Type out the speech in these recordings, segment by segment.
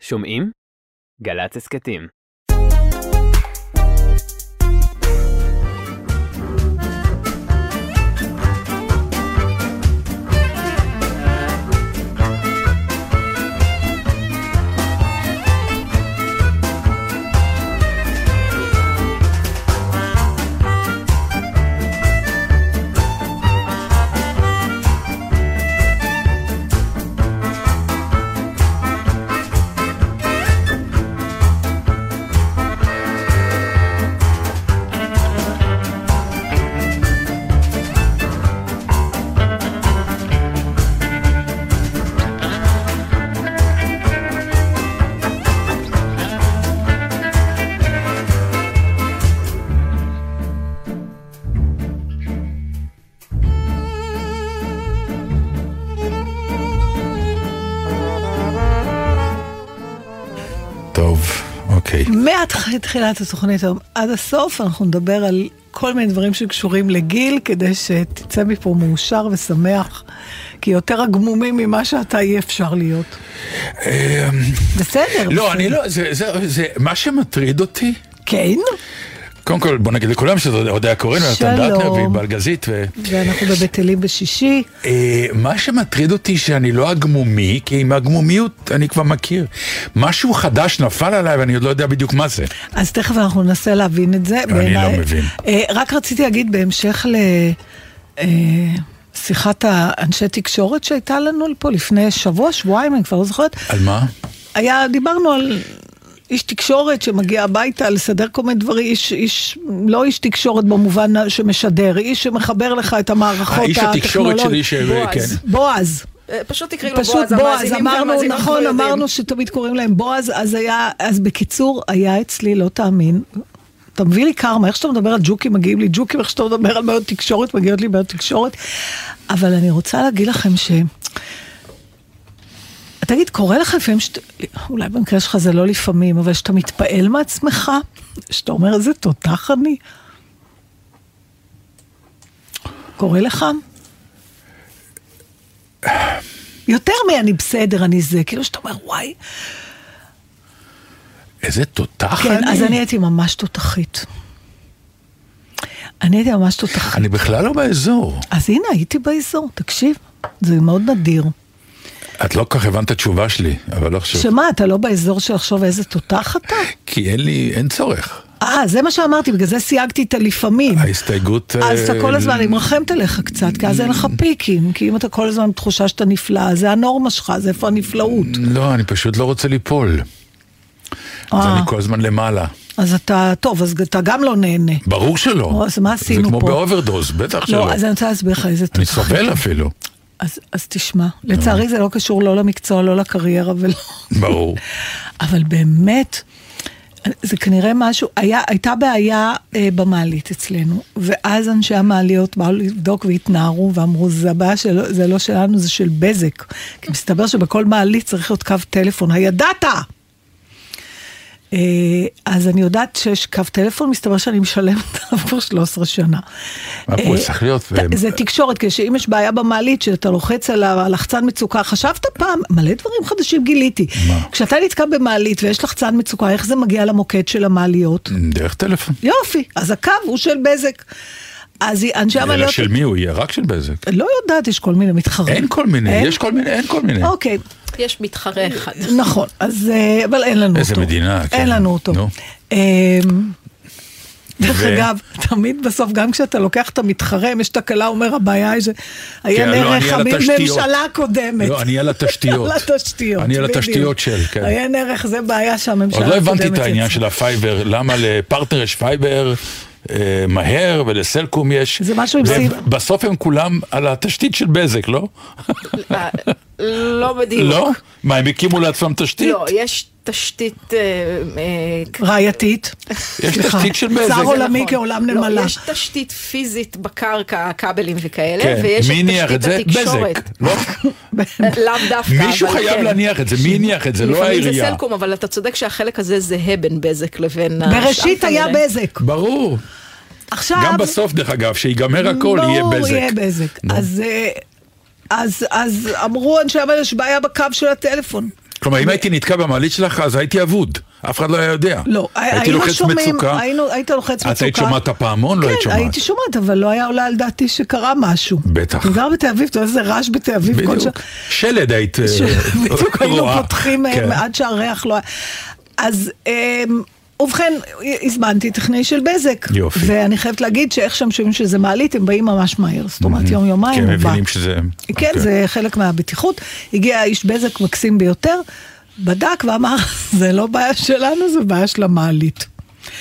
שומעים? גל"צ הסכתים. מתחילת התוכנית היום עד הסוף אנחנו נדבר על כל מיני דברים שקשורים לגיל, כדי שתצא מפה מאושר ושמח, כי יותר הגמומים ממה שאתה אי אפשר להיות. אה, בסדר. לא. אני לא, זה, מה שמטריד אותי, כן, קודם כל בוא נגיד לכולם שזה אודיה קורן, ונתן. דטנר וענבל בלגזית, ו... ואנחנו בבית אלים בשישי. אה, מה שמטריד אותי שאני לא הגמומי, כי עם הגמומיות אני כבר מכיר. משהו חדש נפל עליי ואני עוד לא יודע בדיוק מה זה. אז תכף אנחנו ננסה להבין את זה. אני לא מבין. אה, רק רציתי להגיד בהמשך לשיחת האנשי תקשורת שהייתה לנו פה לפני שבוע, שבועיים, אני כבר לא זוכרת. על מה? היה, דיברנו על איש תקשורת שמגיע הביתה לסדר כל מיני דברים, איש, איש, לא איש תקשורת במובן שמשדר, איש שמחבר לך את המערכות האיש התקשורת הטכנולוגיות. שלי, ש... בועז. כן. בועז. אה, פשוט תקראי לו פשוט בועז, בועז, המאזינים אמרנו, והמאזינים נכון. אמרנו שתמיד קוראים להם בועז, אז היה, אז בקיצור, היה אצלי, לא תאמין, אתה מביא לי קרמה, איך שאתה מדבר על ג'וקים, מגיעים לי ג'וקים, איך שאתה מדבר על בעיות תקשורת, מגיעות לי בעיות תקשורת. אבל אני רוצה להגיד לכם ש... תגיד, קורה לך לפעמים שאתה, אולי במקרה שלך זה לא לפעמים, אבל שאתה מתפעל מעצמך, שאתה אומר איזה תותח אני? קורה לך? יותר מ"אני בסדר, אני זה", כאילו שאתה אומר, וואי. איזה תותח כן, אני. אז אני הייתי ממש תותחית. אני הייתי ממש תותחית. אני בכלל לא באזור. אז הנה, הייתי באזור, תקשיב, זה מאוד נדיר. את לא כל כך הבנת את התשובה שלי, אבל לא חשוב. שמה, אתה לא באזור של לחשוב איזה תותח אתה? כי אין לי, אין צורך. אה, זה מה שאמרתי, בגלל זה סייגתי את הלפעמים. ההסתייגות... אז אתה אה, כל הזמן, אני מרחמת עליך קצת, כי אז אין לך פיקים, כי אם אתה כל הזמן בתחושה שאתה נפלא, זה הנורמה שלך, זה איפה הנפלאות. לא, אני פשוט לא רוצה ליפול. אז אה. אני כל הזמן למעלה. אז אתה, טוב, אז אתה גם לא נהנה. ברור שלא. אז מה עשינו זה כמו פה? באוברדוז, בטח שלא. לא, אז אני רוצה להסביר לך איזה אני תותח. סובל אפילו. אז, אז תשמע, לצערי זה לא קשור לא למקצוע, לא לקריירה ולא... ברור. אבל באמת, זה כנראה משהו, היה, הייתה בעיה אה, במעלית אצלנו, ואז אנשי המעליות באו לבדוק והתנערו ואמרו, זה הבעיה של, זה לא שלנו, זה של בזק. כי מסתבר שבכל מעלית צריך להיות קו טלפון, הידעת! אה, אז אני יודעת שיש קו טלפון, מסתבר שאני משלמת עליו כבר 13 שנה. אה, צריך להיות... ת- זה תקשורת, כשאם יש בעיה במעלית, שאתה לוחץ על הלחצן מצוקה, חשבת פעם, מלא דברים חדשים גיליתי. מה? כשאתה נתקע במעלית ויש לחצן מצוקה, איך זה מגיע למוקד של המעליות? דרך טלפון. יופי, אז הקו הוא של בזק. אז אנשי אלא המעליות... של מי הוא יהיה? רק של בזק. לא יודעת, יש כל מיני מתחרים. אין כל מיני, אין? יש כל מיני, אין כל מיני. אוקיי, יש מתחרה אחד. נכון, אז... אה, אבל אין לנו איזה אותו. מדינה, כן. אין לנו אותו. נו. אמ, דרך ו- אגב, תמיד בסוף, גם כשאתה לוקח את המתחרה, אם יש תקלה, אומר הבעיה היא שעיין כן, לא, ערך אני על התשתיות. הממשלה הקודמת. לא, אני על התשתיות. על התשתיות, אני על. התשתיות של, כן. עיין ערך זה בעיה שהממשלה עוד הקודמת לא הבנתי את העניין. של הפייבר, למה לפרטנר יש פייבר אה, מהר ולסלקום יש. זה משהו עם סיב. בסוף הם כולם על התשתית של בזק, לא? לא בדיוק. לא? מה, הם הקימו לעצמם תשתית? לא, יש תשתית... אה, אה, רעייתית. יש תשתית של בזק. צר עולמי נכון. כעולם לא, נמלה. יש תשתית פיזית בקרקע, כבלים וכאלה, כן. ויש את תשתית? התקשורת. לא? לאו דווקא, מישהו אבל חייב כן. להניח את זה, מי הניח את זה? לא לפעמים זה העירייה. סלקום, אבל אתה צודק שהחלק הזה זהה בין בזק לבין... בראשית היה. בזק. ברור. עכשיו... גם בסוף, דרך אגב, שיגמר הכל, יהיה ברור, בזק. יהיה בזק. אז, אה, אז, אז אמרו אנשי המלך יש בעיה בקו של הטלפון. כלומר, אם הייתי נתקע במעלית שלך, אז הייתי אבוד. אף אחד לא היה יודע. לא, הייתי לוחץ שומעים, מצוקה. היינו, היית לוחץ מצוקה. את היית שומעת את הפעמון? לא היית כן, שומעת. הייתי שומעת, אבל לא היה עולה על דעתי שקרה משהו. בטח. אני גר בתל אביב, אתה יודע איזה רעש בתל אביב. בדיוק. שלד היית אה, ש- בדיוק היינו. פותחים אה, כן. עד שהריח לא היה. אז אמ, ובכן, הזמנתי טכנאי של בזק. יופי. ואני חייבת להגיד שאיך שהם שומעים שזה מעלית, הם באים ממש מהר. זאת אומרת, יום יומיים כי הם הוא בא. מבינים שזה... כן, אוקיי. זה חלק מהבטיחות. הגיע איש בזק מקסים ביותר, בדק ואמר, זה לא בעיה שלנו, זה בעיה של המעלית.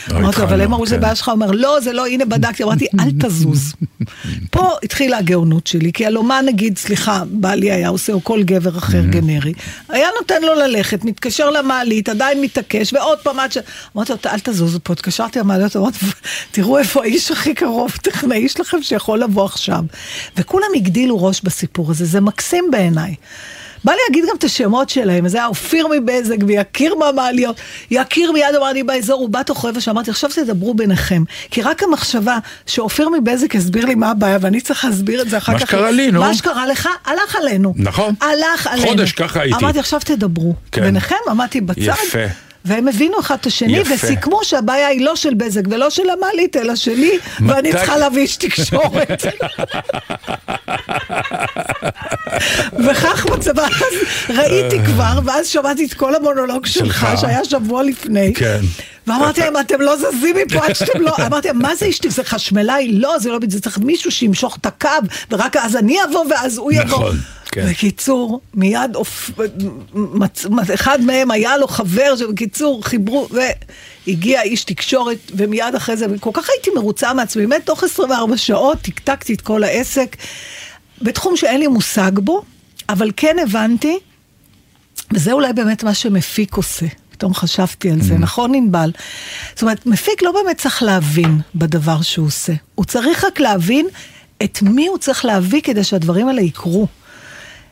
לא, אמרתי, אבל הם אמרו שזה כן. בעיה שלך, הוא אומר, לא, זה לא, הנה בדקתי, אמרתי, אל תזוז. פה התחילה הגאונות שלי, כי הלוא מה נגיד, סליחה, בעלי היה עושה, או כל גבר אחר גנרי, היה נותן לו ללכת, מתקשר למעלית, עדיין מתעקש, ועוד פעם עד ש... אמרתי לו, אל תזוזו פה, התקשרתי למעליות, אמרתי, תראו איפה האיש הכי קרוב, טכנאי שלכם שיכול לבוא עכשיו. וכולם הגדילו ראש בסיפור הזה, זה מקסים בעיניי. בא לי להגיד גם את השמות שלהם, אז היה אופיר מבזק ויקיר מהמעליות. יקיר מיד אמר לי באזור, הוא בא תוך רבע שאמרתי, עכשיו תדברו ביניכם. כי רק המחשבה שאופיר מבזק הסביר לי מה הבעיה, ואני צריך להסביר את זה אחר מה כך. שקרה לי, נו. מה שקרה לך, הלך עלינו. נכון. הלך עלינו. חודש ככה הייתי. אמרתי, עכשיו תדברו. כן. ביניכם, עמדתי בצד. יפה. והם הבינו אחד את השני, יפה. וסיכמו שהבעיה היא לא של בזק ולא של המעלית, אלא שלי, ואני מתי- צריכה להביא איש תקשורת. וכך מצבה, אז ראיתי כבר, ואז שמעתי את כל המונולוג שלך, שלך. שהיה שבוע לפני. כן. ואמרתי להם, אתם לא זזים מפה עד שאתם לא... אמרתי להם, מה זה אשתי? זה חשמלאי? לא, זה לא... זה צריך מישהו שימשוך את הקו, ורק אז אני אבוא ואז הוא יבוא. נכון, כן. בקיצור, מיד אופ... מצ... אחד מהם היה לו חבר שבקיצור חיברו, והגיע איש תקשורת, ומיד אחרי זה, וכל כך הייתי מרוצה מעצמי, באמת תוך 24 שעות טקטקתי את כל העסק, בתחום שאין לי מושג בו, אבל כן הבנתי, וזה אולי באמת מה שמפיק עושה. פתאום חשבתי על זה, Mm. נכון ענבל? זאת אומרת, מפיק לא באמת צריך להבין בדבר שהוא עושה. הוא צריך רק להבין את מי הוא צריך להביא כדי שהדברים האלה יקרו.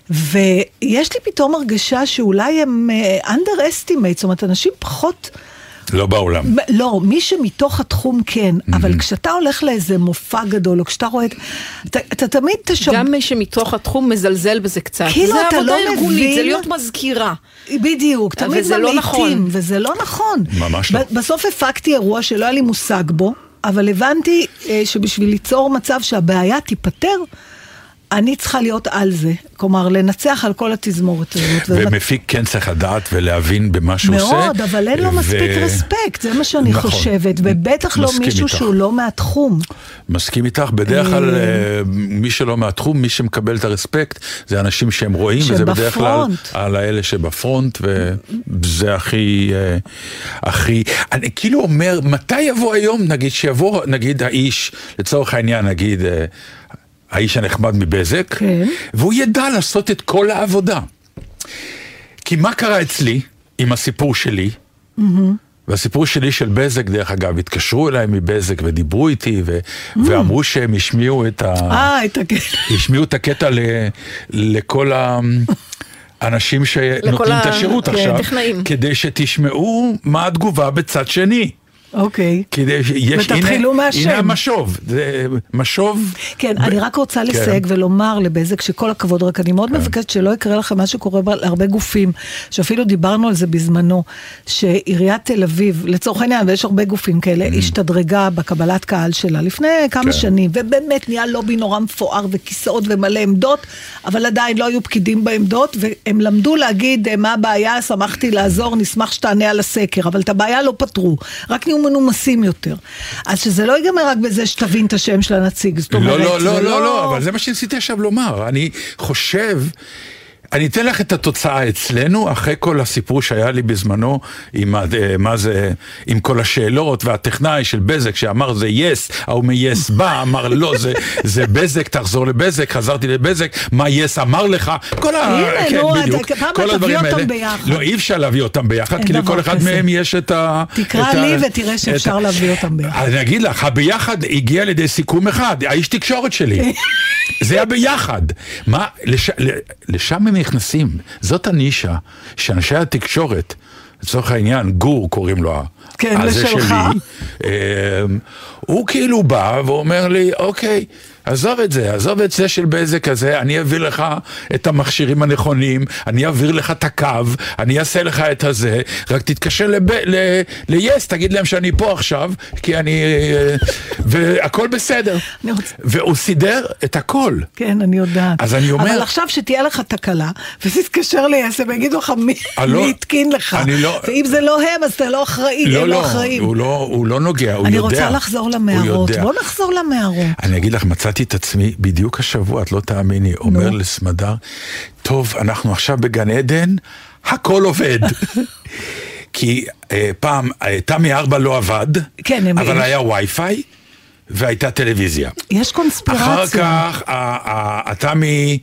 ויש לי פתאום הרגשה שאולי הם uh, underestimate, זאת אומרת, אנשים פחות... לא בעולם. מ- לא, מי שמתוך התחום כן, אבל כשאתה הולך לאיזה מופע גדול, או כשאתה רואה את... אתה, אתה תמיד תשב... גם מי שמתוך התחום מזלזל בזה קצת. כאילו זה אתה עבודה לא ארגונית, מבין- זה להיות מזכירה. בדיוק, תמיד וזה לא ממעיטים, נכון. וזה לא נכון. ממש לא. בסוף הפקתי אירוע שלא היה לי מושג בו, אבל הבנתי אה, שבשביל ליצור מצב שהבעיה תיפתר, אני צריכה להיות על זה. כלומר, לנצח על כל התזמורת הזאת. ומפיק כן צריך לדעת ולהבין במה שהוא עושה. מאוד, אבל אין לו ו- מספיק רספקט, זה מה שאני נכון. חושבת, ובטח לא מישהו איתך. שהוא לא מהתחום. מסכים איתך, בדרך כלל אה. אה, מי שלא מהתחום, מי שמקבל את הרספקט, זה אנשים שהם רואים, וזה בדרך כלל שבפרונט. על האלה שבפרונט, וזה הכי, אה, הכי, אני כאילו אומר, מתי יבוא היום, נגיד שיבוא, נגיד האיש, לצורך העניין, נגיד, האיש הנחמד מבזק, כן. והוא ידע לעשות את כל העבודה. כי מה קרה אצלי עם הסיפור שלי? והסיפור שלי של בזק, דרך אגב, התקשרו אליי מבזק ודיברו איתי ו- ואמרו שהם השמיעו את, ה- אה, את הקטע. השמיעו את הקטע ל- לכל האנשים שנותנים ה- את השירות כן, עכשיו, טכנאים. כדי שתשמעו מה התגובה בצד שני. אוקיי. כדי שיש, ותתחילו הנה, מהשם. הנה המשוב, זה משוב. כן, ב- אני רק רוצה כן. לסייג ולומר לבזק שכל הכבוד, רק אני מאוד מבקשת שלא יקרה לכם מה שקורה בה- להרבה גופים, שאפילו דיברנו על זה בזמנו, שעיריית תל אביב, לצורך העניין, ויש הרבה גופים כאלה, השתדרגה בקבלת קהל שלה לפני כמה כן. שנים, ובאמת נהיה לובי נורא מפואר וכיסאות ומלא עמדות, אבל עדיין לא היו פקידים בעמדות, והם למדו להגיד אה, מה הבעיה, שמחתי לעזור, נשמח שתענה על הסקר, אבל את הבעיה לא פתרו, רק נהיו מנומסים יותר. אז שזה לא ייגמר רק בזה שתבין את השם של הנציג, זאת אומרת, לא, לא, לא, לא, לא, אבל זה מה שניסיתי עכשיו לומר. אני חושב, אני אתן לך את התוצאה אצלנו, אחרי כל הסיפור שהיה לי בזמנו, עם ה- אה, מה זה, עם כל השאלות, והטכנאי של בזק שאמר זה יס, ההוא מ-yes בא, אמר לא, זה, זה בזק, תחזור לבזק, חזרתי לבזק, מה יס אמר לך, כל ה... הנה, כן, נו, בדיוק, אתה- כל הדברים האלה. ביחד. לא, אי אפשר להביא אותם ביחד, כי לכל אחד כזה. מהם יש את ה... תקרא את ה- לי ותראה שאפשר ה- להביא אותם ביחד. אני אגיד לך, הביחד הגיע לידי סיכום אחד, האיש תקשורת שלי. זה היה ביחד. מה, לש, לשם הם נכנסים. זאת הנישה שאנשי התקשורת, לצורך העניין, גור קוראים לו, כן, הזה לשלך. שלי, אמ, הוא כאילו בא ואומר לי, אוקיי, עזוב את זה, עזוב את זה של בזק הזה, אני אביא לך את המכשירים הנכונים, אני אעביר לך את הקו, אני אעשה לך את הזה, רק תתקשר ל-yes, תגיד להם שאני פה עכשיו, כי אני... אה, והכל בסדר. רוצ... והוא סידר את הכל. כן, אני יודעת. אז אני אומר... אבל עכשיו שתהיה לך תקלה, ותתקשר ל-yes, הם יגידו לך מי לא- התקין לך. אני לא... ואם זה לא הם, אז אתה לא אחראי, לא, הם לא לא, אחראים. הוא לא, הוא לא נוגע, הוא אני יודע. רוצה לחזור למערות. בוא נחזור למערות. אני אגיד לך, מצאתי את עצמי בדיוק השבוע, את לא תאמיני, אומר לסמדר, טוב, אנחנו עכשיו בגן עדן, הכל עובד. כי אה, פעם אה, תמי 4 לא עבד, כן, הם- אבל היה וי-פיי והייתה טלוויזיה. יש קונספירציה. אחר כך ה- ה- התמי,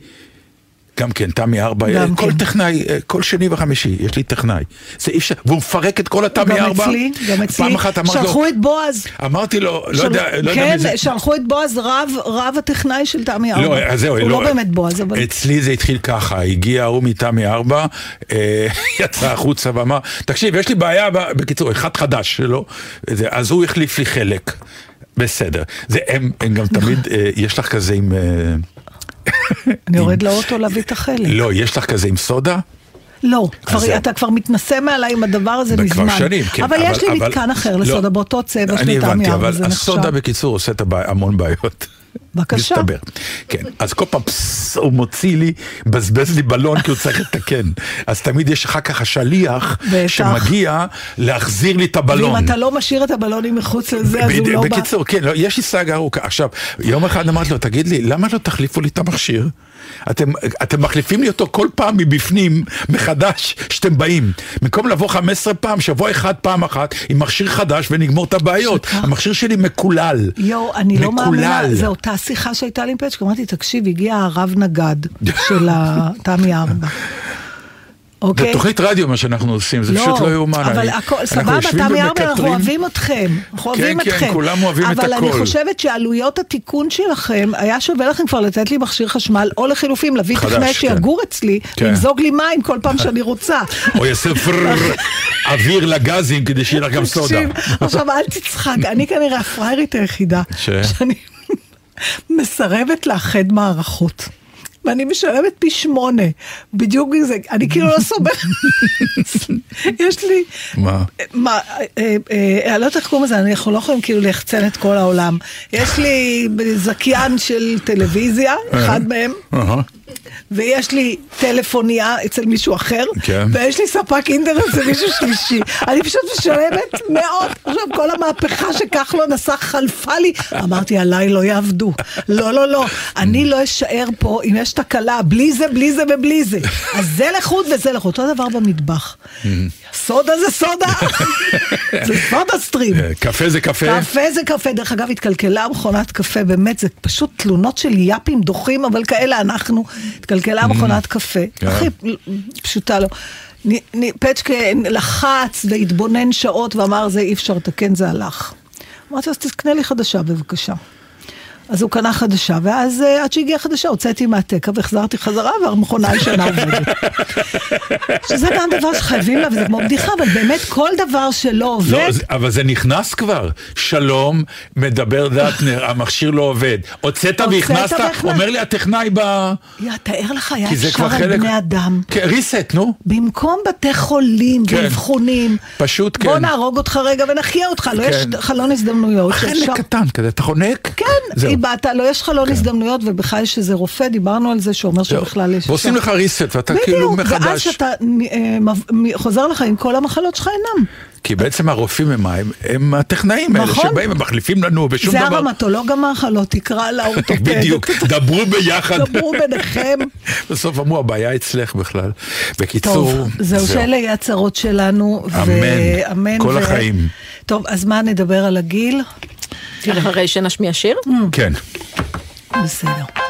גם כן, תמי 4, גם כל כן. טכנאי, אה, כל שני וחמישי, יש לי טכנאי. זה אי אפשר, והוא מפרק את כל התמי גם 4. אצלי, גם אצלי. פעם אחת אמרתי לו, שלחו את בועז. אמרתי לו, לא של- יודע, לא יודע כן, מי זה. שלחו את בועז, רב, רב הטכנאי של תמי ארבע. לא, אז זהו, הוא לא באמת בועז, אבל... אצלי זה התחיל ככה, הגיע ההוא מתמי ארבע, אה, יצא החוצה ואמר, תקשיב, יש לי בעיה, בקיצור, אחד חדש שלו, אז הוא החליף לי חלק. בסדר. זה, הם, הם גם תמיד, אה, יש לך כזה עם... אני יורד לאוטו להביא את החלק. לא, יש לך כזה עם סודה? לא, כבר. אתה כבר מתנשא מעליי עם הדבר הזה כבר מזמן. שנים, כן. אבל יש לי מתקן אחר לא. לסודה, באותו צבע אני של תמי הבנתי, ארבע, אבל זה נחשב. הסודה בקיצור עושה המון בעיות. בבקשה. מסתבר. כן, אז כל פעם פסס, הוא מוציא לי, מבזבז לי בלון כי הוא צריך לתקן. אז תמיד יש אחר כך השליח בטח. שמגיע להחזיר לי את הבלון. ואם אתה לא משאיר את הבלונים מחוץ לזה, אז הוא לא בא. בקיצור, כן, לא, יש לי סאגה ארוכה. עכשיו, יום אחד אמרתי לו, תגיד לי, למה לא תחליפו לי את המכשיר? אתם, אתם מחליפים לי אותו כל פעם מבפנים, מחדש, שאתם באים. במקום לבוא 15 פעם, שבוע אחד פעם אחת, עם מכשיר חדש ונגמור את הבעיות. המכשיר שלי מקולל. יואו, אני לא מאמינה, מקולל. זו אותה שיחה שהייתה לי עם פצ'קה, אמרתי, תקשיב, הגיע הרב נגד של התמי ארבע. זה אוקיי? תוכנית רדיו מה שאנחנו עושים, זה פשוט לא יאומן. אבל אני- הכל, סבבה, תמי ארבע, אנחנו. אוהבים אתכם. אנחנו אוהבים כן, אתכם. כולם אוהבים את אבל אני הכל. חושבת שעלויות התיקון שלכם, היה שווה לכם כבר לתת לי מכשיר חשמל, או לחילופין, להביא טכנאי כן. שיגור אצלי, כן. למזוג לי מים כל פעם שאני רוצה. או יעשה פרר אוויר לגזים כדי שיהיה לך גם סודה. עכשיו אל תצחק, אני כנראה הפריירית היחידה? שאני מסרבת לאחד מערכות. ואני משלמת פי שמונה, בדיוק מזה, אני כאילו לא סומכת. יש לי, מה? מה, אה, אה, אני לא יודעת איך קוראים לזה, אנחנו לא יכולים כאילו ליחצן את כל העולם. יש לי זכיין של טלוויזיה, אחד מהם. ויש לי טלפוניה אצל מישהו אחר, כן. ויש לי ספק אינטרנט אצל מישהו שלישי. אני פשוט משלמת מאות. עכשיו, כל המהפכה שכחלון עשה חלפה לי. אמרתי, עליי לא יעבדו. לא, לא, לא. אני לא אשאר פה אם יש תקלה, בלי זה, בלי זה ובלי זה. אז זה לחוד וזה לחוד. אותו דבר במטבח. סודה זה סודה. זה סודה סטרים. אה, קפה זה קפה. קפה זה קפה, דרך אגב התקלקלה מכונת קפה, באמת, זה פשוט תלונות של יאפים דוחים, אבל כאלה אנחנו. התקלקלה מכונת קפה, כן. הכי פשוטה לו. פצ'קה לחץ והתבונן שעות ואמר זה אי אפשר לתקן, זה הלך. אמרתי, אז תקנה לי חדשה בבקשה. אז הוא קנה חדשה, ואז אה, עד שהגיעה חדשה הוצאתי מהתקע והחזרתי חזרה והמכונה הישנה עובדת. שזה גם דבר שחייבים לה, וזה כמו בדיחה, אבל באמת כל דבר שלא עובד, לא, אבל זה נכנס כבר. שלום, מדבר דטנר, המכשיר לא עובד. הוצאת והכנסת. אומר לי הטכנאי ב... יא, תאר לך, היה אפשר על חלק... בני אדם. כן, ריסט, נו. במקום בתי חולים כן. ואבחונים, פשוט בוא כן. נהרוג אותך רגע ונחיה אותך, לא יש כן. חלון הזדמנויות. חלק שאפשר- קטן כזה, אתה חונק? כן. איבדת, לא יש חלון הזדמנויות, ובכלל יש איזה רופא, דיברנו על זה, שאומר זהו. שבכלל יש... ועושים לך ריסט ואתה כאילו בדיוק, ואז מחדש. שאתה אה, חוזר לך עם כל המחלות שלך אינם. כי בעצם הרופאים הם? הם- הם הטכנאים האלה נכון. שבאים, הם מחליפים לנו ושום זה דבר. הרמטולוג אמר לך, לא תקרא לאורתופד. בדיוק, דברו ביחד. דברו ביניכם. בסוף אמרו, הבעיה אצלך בכלל. בקיצור, טוב, זהו, שאלה יהיו הצרות שלנו. אמן. כל החיים. טוב, אז מה נדבר על הגיל? אחרי שנשמיע שיר? כן. בסדר.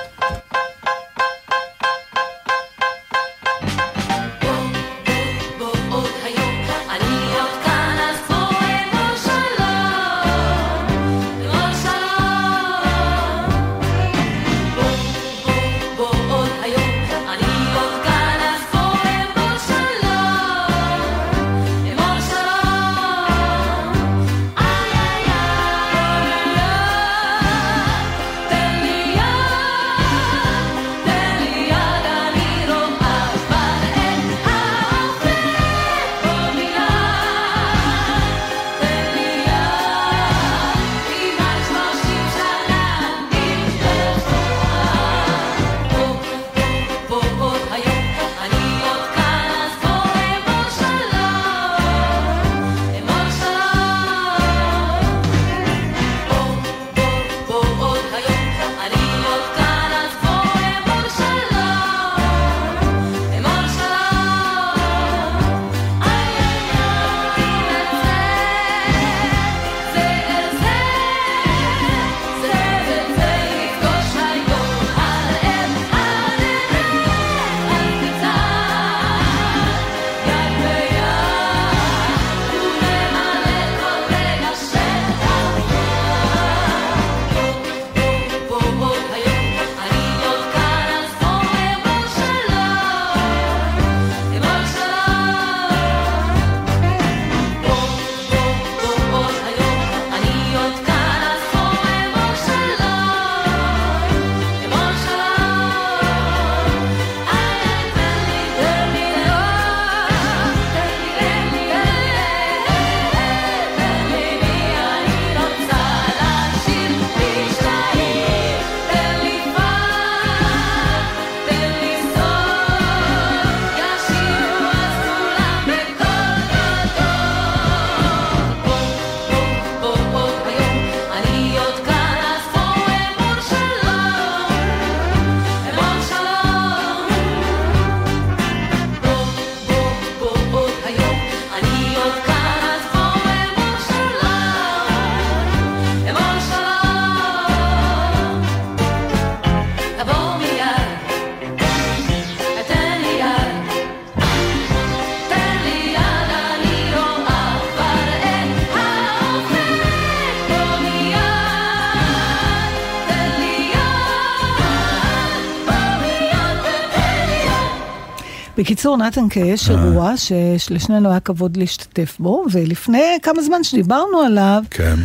בקיצור, נתן קיי, יש אה. אירוע שלשנינו היה כבוד להשתתף בו, ולפני כמה זמן שדיברנו עליו, כן.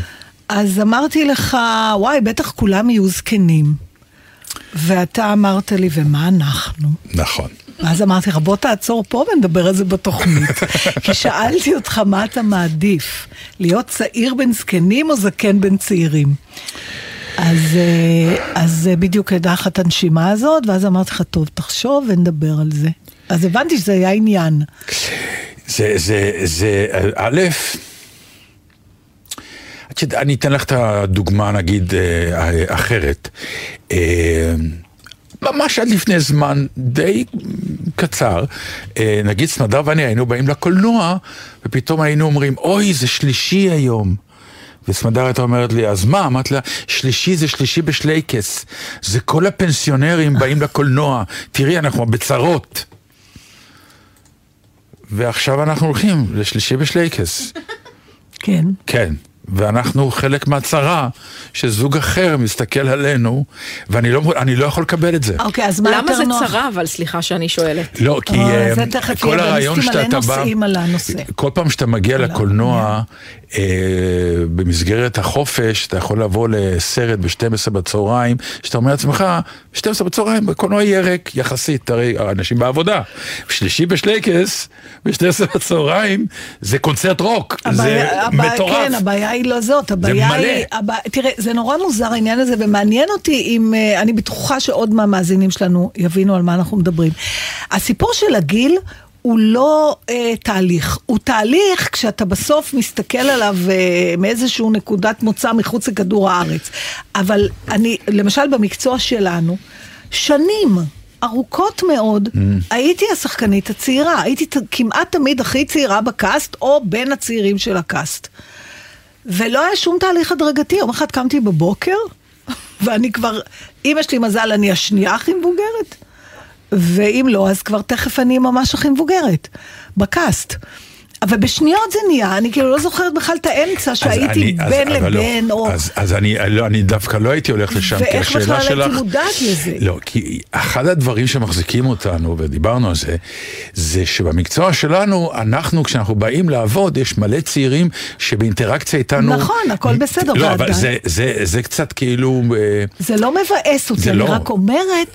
אז אמרתי לך, וואי, בטח כולם יהיו זקנים. ואתה אמרת לי, ומה אנחנו? נכון. ואז אמרתי לך, בוא תעצור פה ונדבר על זה בתוכנית. כי שאלתי אותך, מה אתה מעדיף? להיות צעיר בין זקנים או זקן בין צעירים? אז, אה, אז אה, בדיוק את הנשימה הזאת, ואז אמרתי לך, טוב, תחשוב ונדבר על זה. אז הבנתי שזה היה עניין. זה, זה, זה, א', אני אתן לך את הדוגמה, נגיד, אה, אחרת. אה, ממש עד לפני זמן די קצר, אה, נגיד סמדר ואני היינו באים לקולנוע, ופתאום היינו אומרים, אוי, זה שלישי היום. וסמדר הייתה אומרת לי, אז מה? אמרתי לה, שלישי זה שלישי בשלייקס. זה כל הפנסיונרים באים לקולנוע. תראי, אנחנו בצרות. ועכשיו אנחנו הולכים לשלישי בשלייקס. כן. כן. ואנחנו חלק מהצרה, שזוג אחר מסתכל עלינו, ואני לא, אני לא יכול לקבל את זה. אוקיי, אז מה למה יותר זה נוח? צרה, אבל סליחה שאני שואלת. לא, כי זה תכף כל הרעיון שאתה בא... נושאים על הנושא. כל פעם שאתה מגיע על לקולנוע, אה, במסגרת החופש, אתה יכול לבוא לסרט ב-12 בצהריים, שאתה אומר לעצמך, ב-12 בצהריים, הקולנוע יהיה ריק יחסית, הרי אנשים בעבודה. שלישי בשלייקס, ב-12 בצהריים, זה קונצרט רוק, זה הבעיה- הבעיה- מטורף. כן, הבעיה היא לא זאת, הבעיה מלא. היא... הבעיה, תראה, זה נורא מוזר העניין הזה, ומעניין אותי אם... אה, אני בטוחה שעוד מהמאזינים שלנו יבינו על מה אנחנו מדברים. הסיפור של הגיל... הוא לא אה, תהליך, הוא תהליך כשאתה בסוף מסתכל עליו אה, מאיזשהו נקודת מוצא מחוץ לכדור הארץ. אבל אני, למשל במקצוע שלנו, שנים ארוכות מאוד, mm. הייתי השחקנית הצעירה, הייתי ת, כמעט תמיד הכי צעירה בקאסט, או בין הצעירים של הקאסט. ולא היה שום תהליך הדרגתי, יום אחד קמתי בבוקר, ואני כבר, אם יש לי מזל, אני השנייה הכי מבוגרת, ואם לא, אז כבר תכף אני ממש הכי מבוגרת, בקאסט. אבל בשניות זה נהיה, אני כאילו לא זוכרת בכלל את האמצע אז שהייתי אני- אז- בין אבל לא. לבין, או... אז, אז אני, לא, אני דווקא לא הייתי הולך לשם, כי ואיך השאלה בכלל שלך... הייתי מודעת לזה? לא, כי אחד הדברים שמחזיקים אותנו, ודיברנו על זה, זה שבמקצוע שלנו, אנחנו, כשאנחנו באים לעבוד, יש מלא צעירים שבאינטראקציה איתנו... נכון, הכל בסדר, לא. אבל זה, זה, זה קצת כאילו... אה, זה לא מבאס אותי, זה אני לא. רק אומרת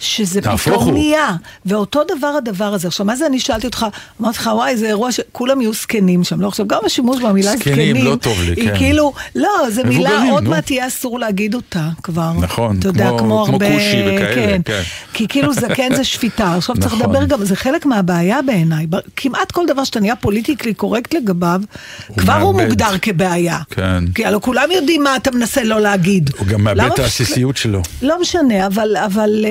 שזה פתאום הוא. נהיה. ואותו דבר הדבר הזה. עכשיו, מה זה אני שאלתי אותך, אמרתי לך, וואי, זה אירוע שכולם יהיו זקנים שם. לא, עכשיו, גם השימוש במילה זקנים, זקנים, לא טוב לי, היא כן. כאילו, לא, זו מילה, עוד. מעט יהיה אסור להגיד אותה כבר. נכון, אתה יודע, כמו- כמו כמו הרבה... כושי וכאלה, כן. כן. כי כאילו זקן זה שפיטה. עכשיו צריך נכון. לדבר גם, זה חלק מהבעיה בעיניי. כמעט כל דבר שאתה נהיה פוליטיקלי קורקט לגביו, כבר הוא מאבד. מוגדר כבעיה. כן. כי הלוא כולם יודעים מה אתה מנסה לא להגיד. הוא גם מאבד את העסיסיות שלו. לא משנה, אבל...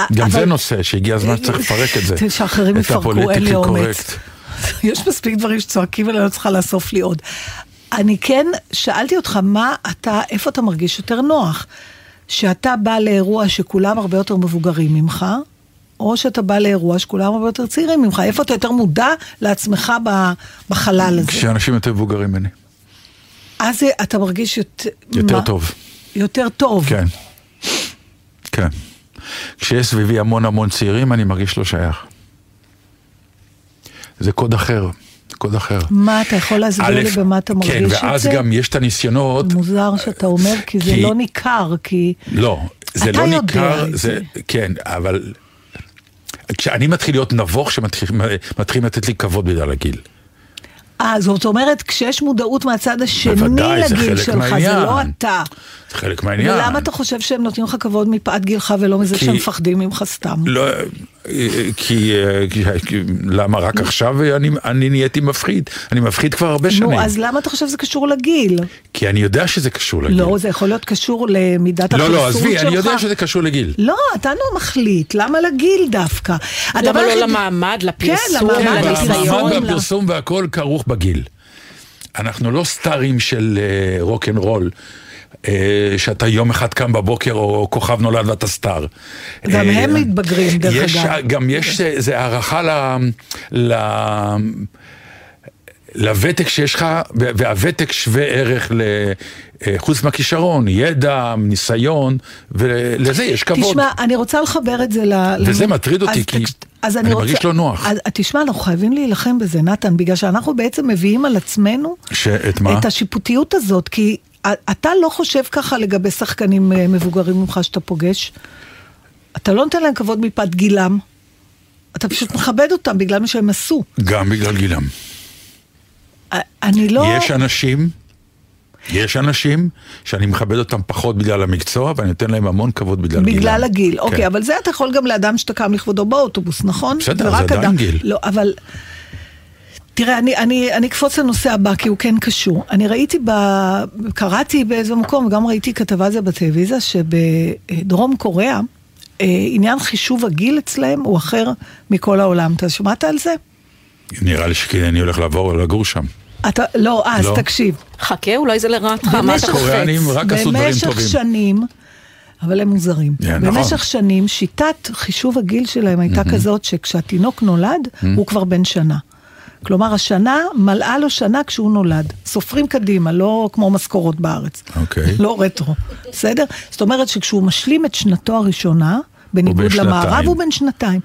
אמ, גם אבל- זה נושא שהגיע הזמן שצריך לפרק את זה. שאחרים יפרקו, אין לי אומץ. יש מספיק דברים שצועקים ואני לא צריכה לאסוף לי עוד. אני כן שאלתי אותך, מה אתה, איפה אתה מרגיש יותר נוח? שאתה בא לאירוע שכולם הרבה יותר מבוגרים ממך, או שאתה בא לאירוע שכולם הרבה יותר צעירים ממך? איפה אתה יותר מודע לעצמך בחלל הזה? כשאנשים יותר מבוגרים ממני. אז אתה מרגיש יותר... יותר מה? טוב. יותר טוב. כן. כן. כשיש סביבי המון המון צעירים, אני מרגיש לא שייך. זה קוד אחר. קוד אחר. מה, אתה יכול להסביר א', לי במה אתה מרגיש כן, את זה? ואז גם יש את הניסיונות, מוזר שאתה אומר, כי זה כי- לא ניכר, כי... לא, זה לא ניכר, זה, זה. כן, אבל כשאני מתחיל להיות נבוך, שמתחילים לתת לי כבוד בגלל הגיל. אה, זאת אומרת, כשיש מודעות מהצד השני בוודאי, זה לגיל שלך, זה מהעניין. לא אתה. זה חלק מהעניין. ולמה אתה חושב שהם נותנים לך כבוד מפאת גילך ולא מזה כי- שהם מפחדים ממך סתם? לא, כי, אה, כי, כי למה רק עכשיו אני, אני נהייתי מפחיד? אני מפחיד כבר הרבה שנים. נו, אז למה אתה חושב שזה קשור לגיל? כי אני יודע שזה קשור לגיל. לא, זה יכול להיות קשור למידת לא, החיסון לא, שלך. עזבי, אני יודע שזה קשור לגיל. לא, אתה לא מחליט, למה לגיל דווקא? למה לא היחיד- למעמד, לפרסום, למעמד, כן, לניסיון, והמעמד ל- והפרסום והכל כרוך בגיל. אנחנו לא סטארים של אה, רוק אנד רול. אה, שאתה יום אחד קם בבוקר או כוכב נולד ואתה star. גם אה, הם מתבגרים, דרך יש, אגב. גם יש איזה הערכה ל... ל... לוותק שיש לך, והוותק שווה ערך ל... אה, חוץ מהכישרון, ידע, ניסיון, ולזה יש כבוד. תשמע, אני רוצה לחבר את זה ל... וזה מטריד אותי, כי אז אני רוצה- מרגיש לא נוח. אז תשמע, אנחנו חייבים להילחם בזה, נתן, בגלל שאנחנו בעצם מביאים על עצמנו שאת מה? את השיפוטיות הזאת, כי אתה לא חושב ככה לגבי שחקנים אה, מבוגרים ממך שאתה פוגש. אתה לא נותן להם כבוד מפאת גילם. אתה פשוט מכבד אותם בגלל מה שהם עשו. גם בגלל גילם. אני לא... יש אנשים, יש אנשים שאני מכבד אותם פחות בגלל המקצוע, ואני נותן להם המון כבוד בגלל גילם. בגלל הגיל, אוקיי, כן. אבל זה אתה יכול גם לאדם שאתה קם לכבודו באוטובוס, נכון? בסדר, זה עדיין גיל. לא, אבל... תראה, אני, אני, אני אקפוץ לנושא הבא, כי הוא כן קשור. אני ראיתי, ב... קראתי באיזה מקום, וגם ראיתי כתבה על זה בטלוויזיה, שבדרום קוריאה, אה, עניין חישוב הגיל אצלהם הוא אחר מכל העולם. אתה שמעת על זה? נראה לי שכן אני הולך לעבור לגור שם. אתה, לא, אז לא. תקשיב. חכה, אולי זה לרעתך, מה אתה קוריאנים? רק עשו דברים במשך טובים. שנים, אבל הם מוזרים. כן, נכון. במשך שנים, שיטת חישוב הגיל שלהם הייתה כזאת שכשהתינוק נולד, הוא כבר בן שנה. כלומר, השנה מלאה לו שנה כשהוא נולד. סופרים קדימה, לא כמו משכורות בארץ. אוקיי. לא רטרו, בסדר? זאת אומרת שכשהוא משלים את שנתו הראשונה, בניגוד. למערב, הוא בן שנתיים.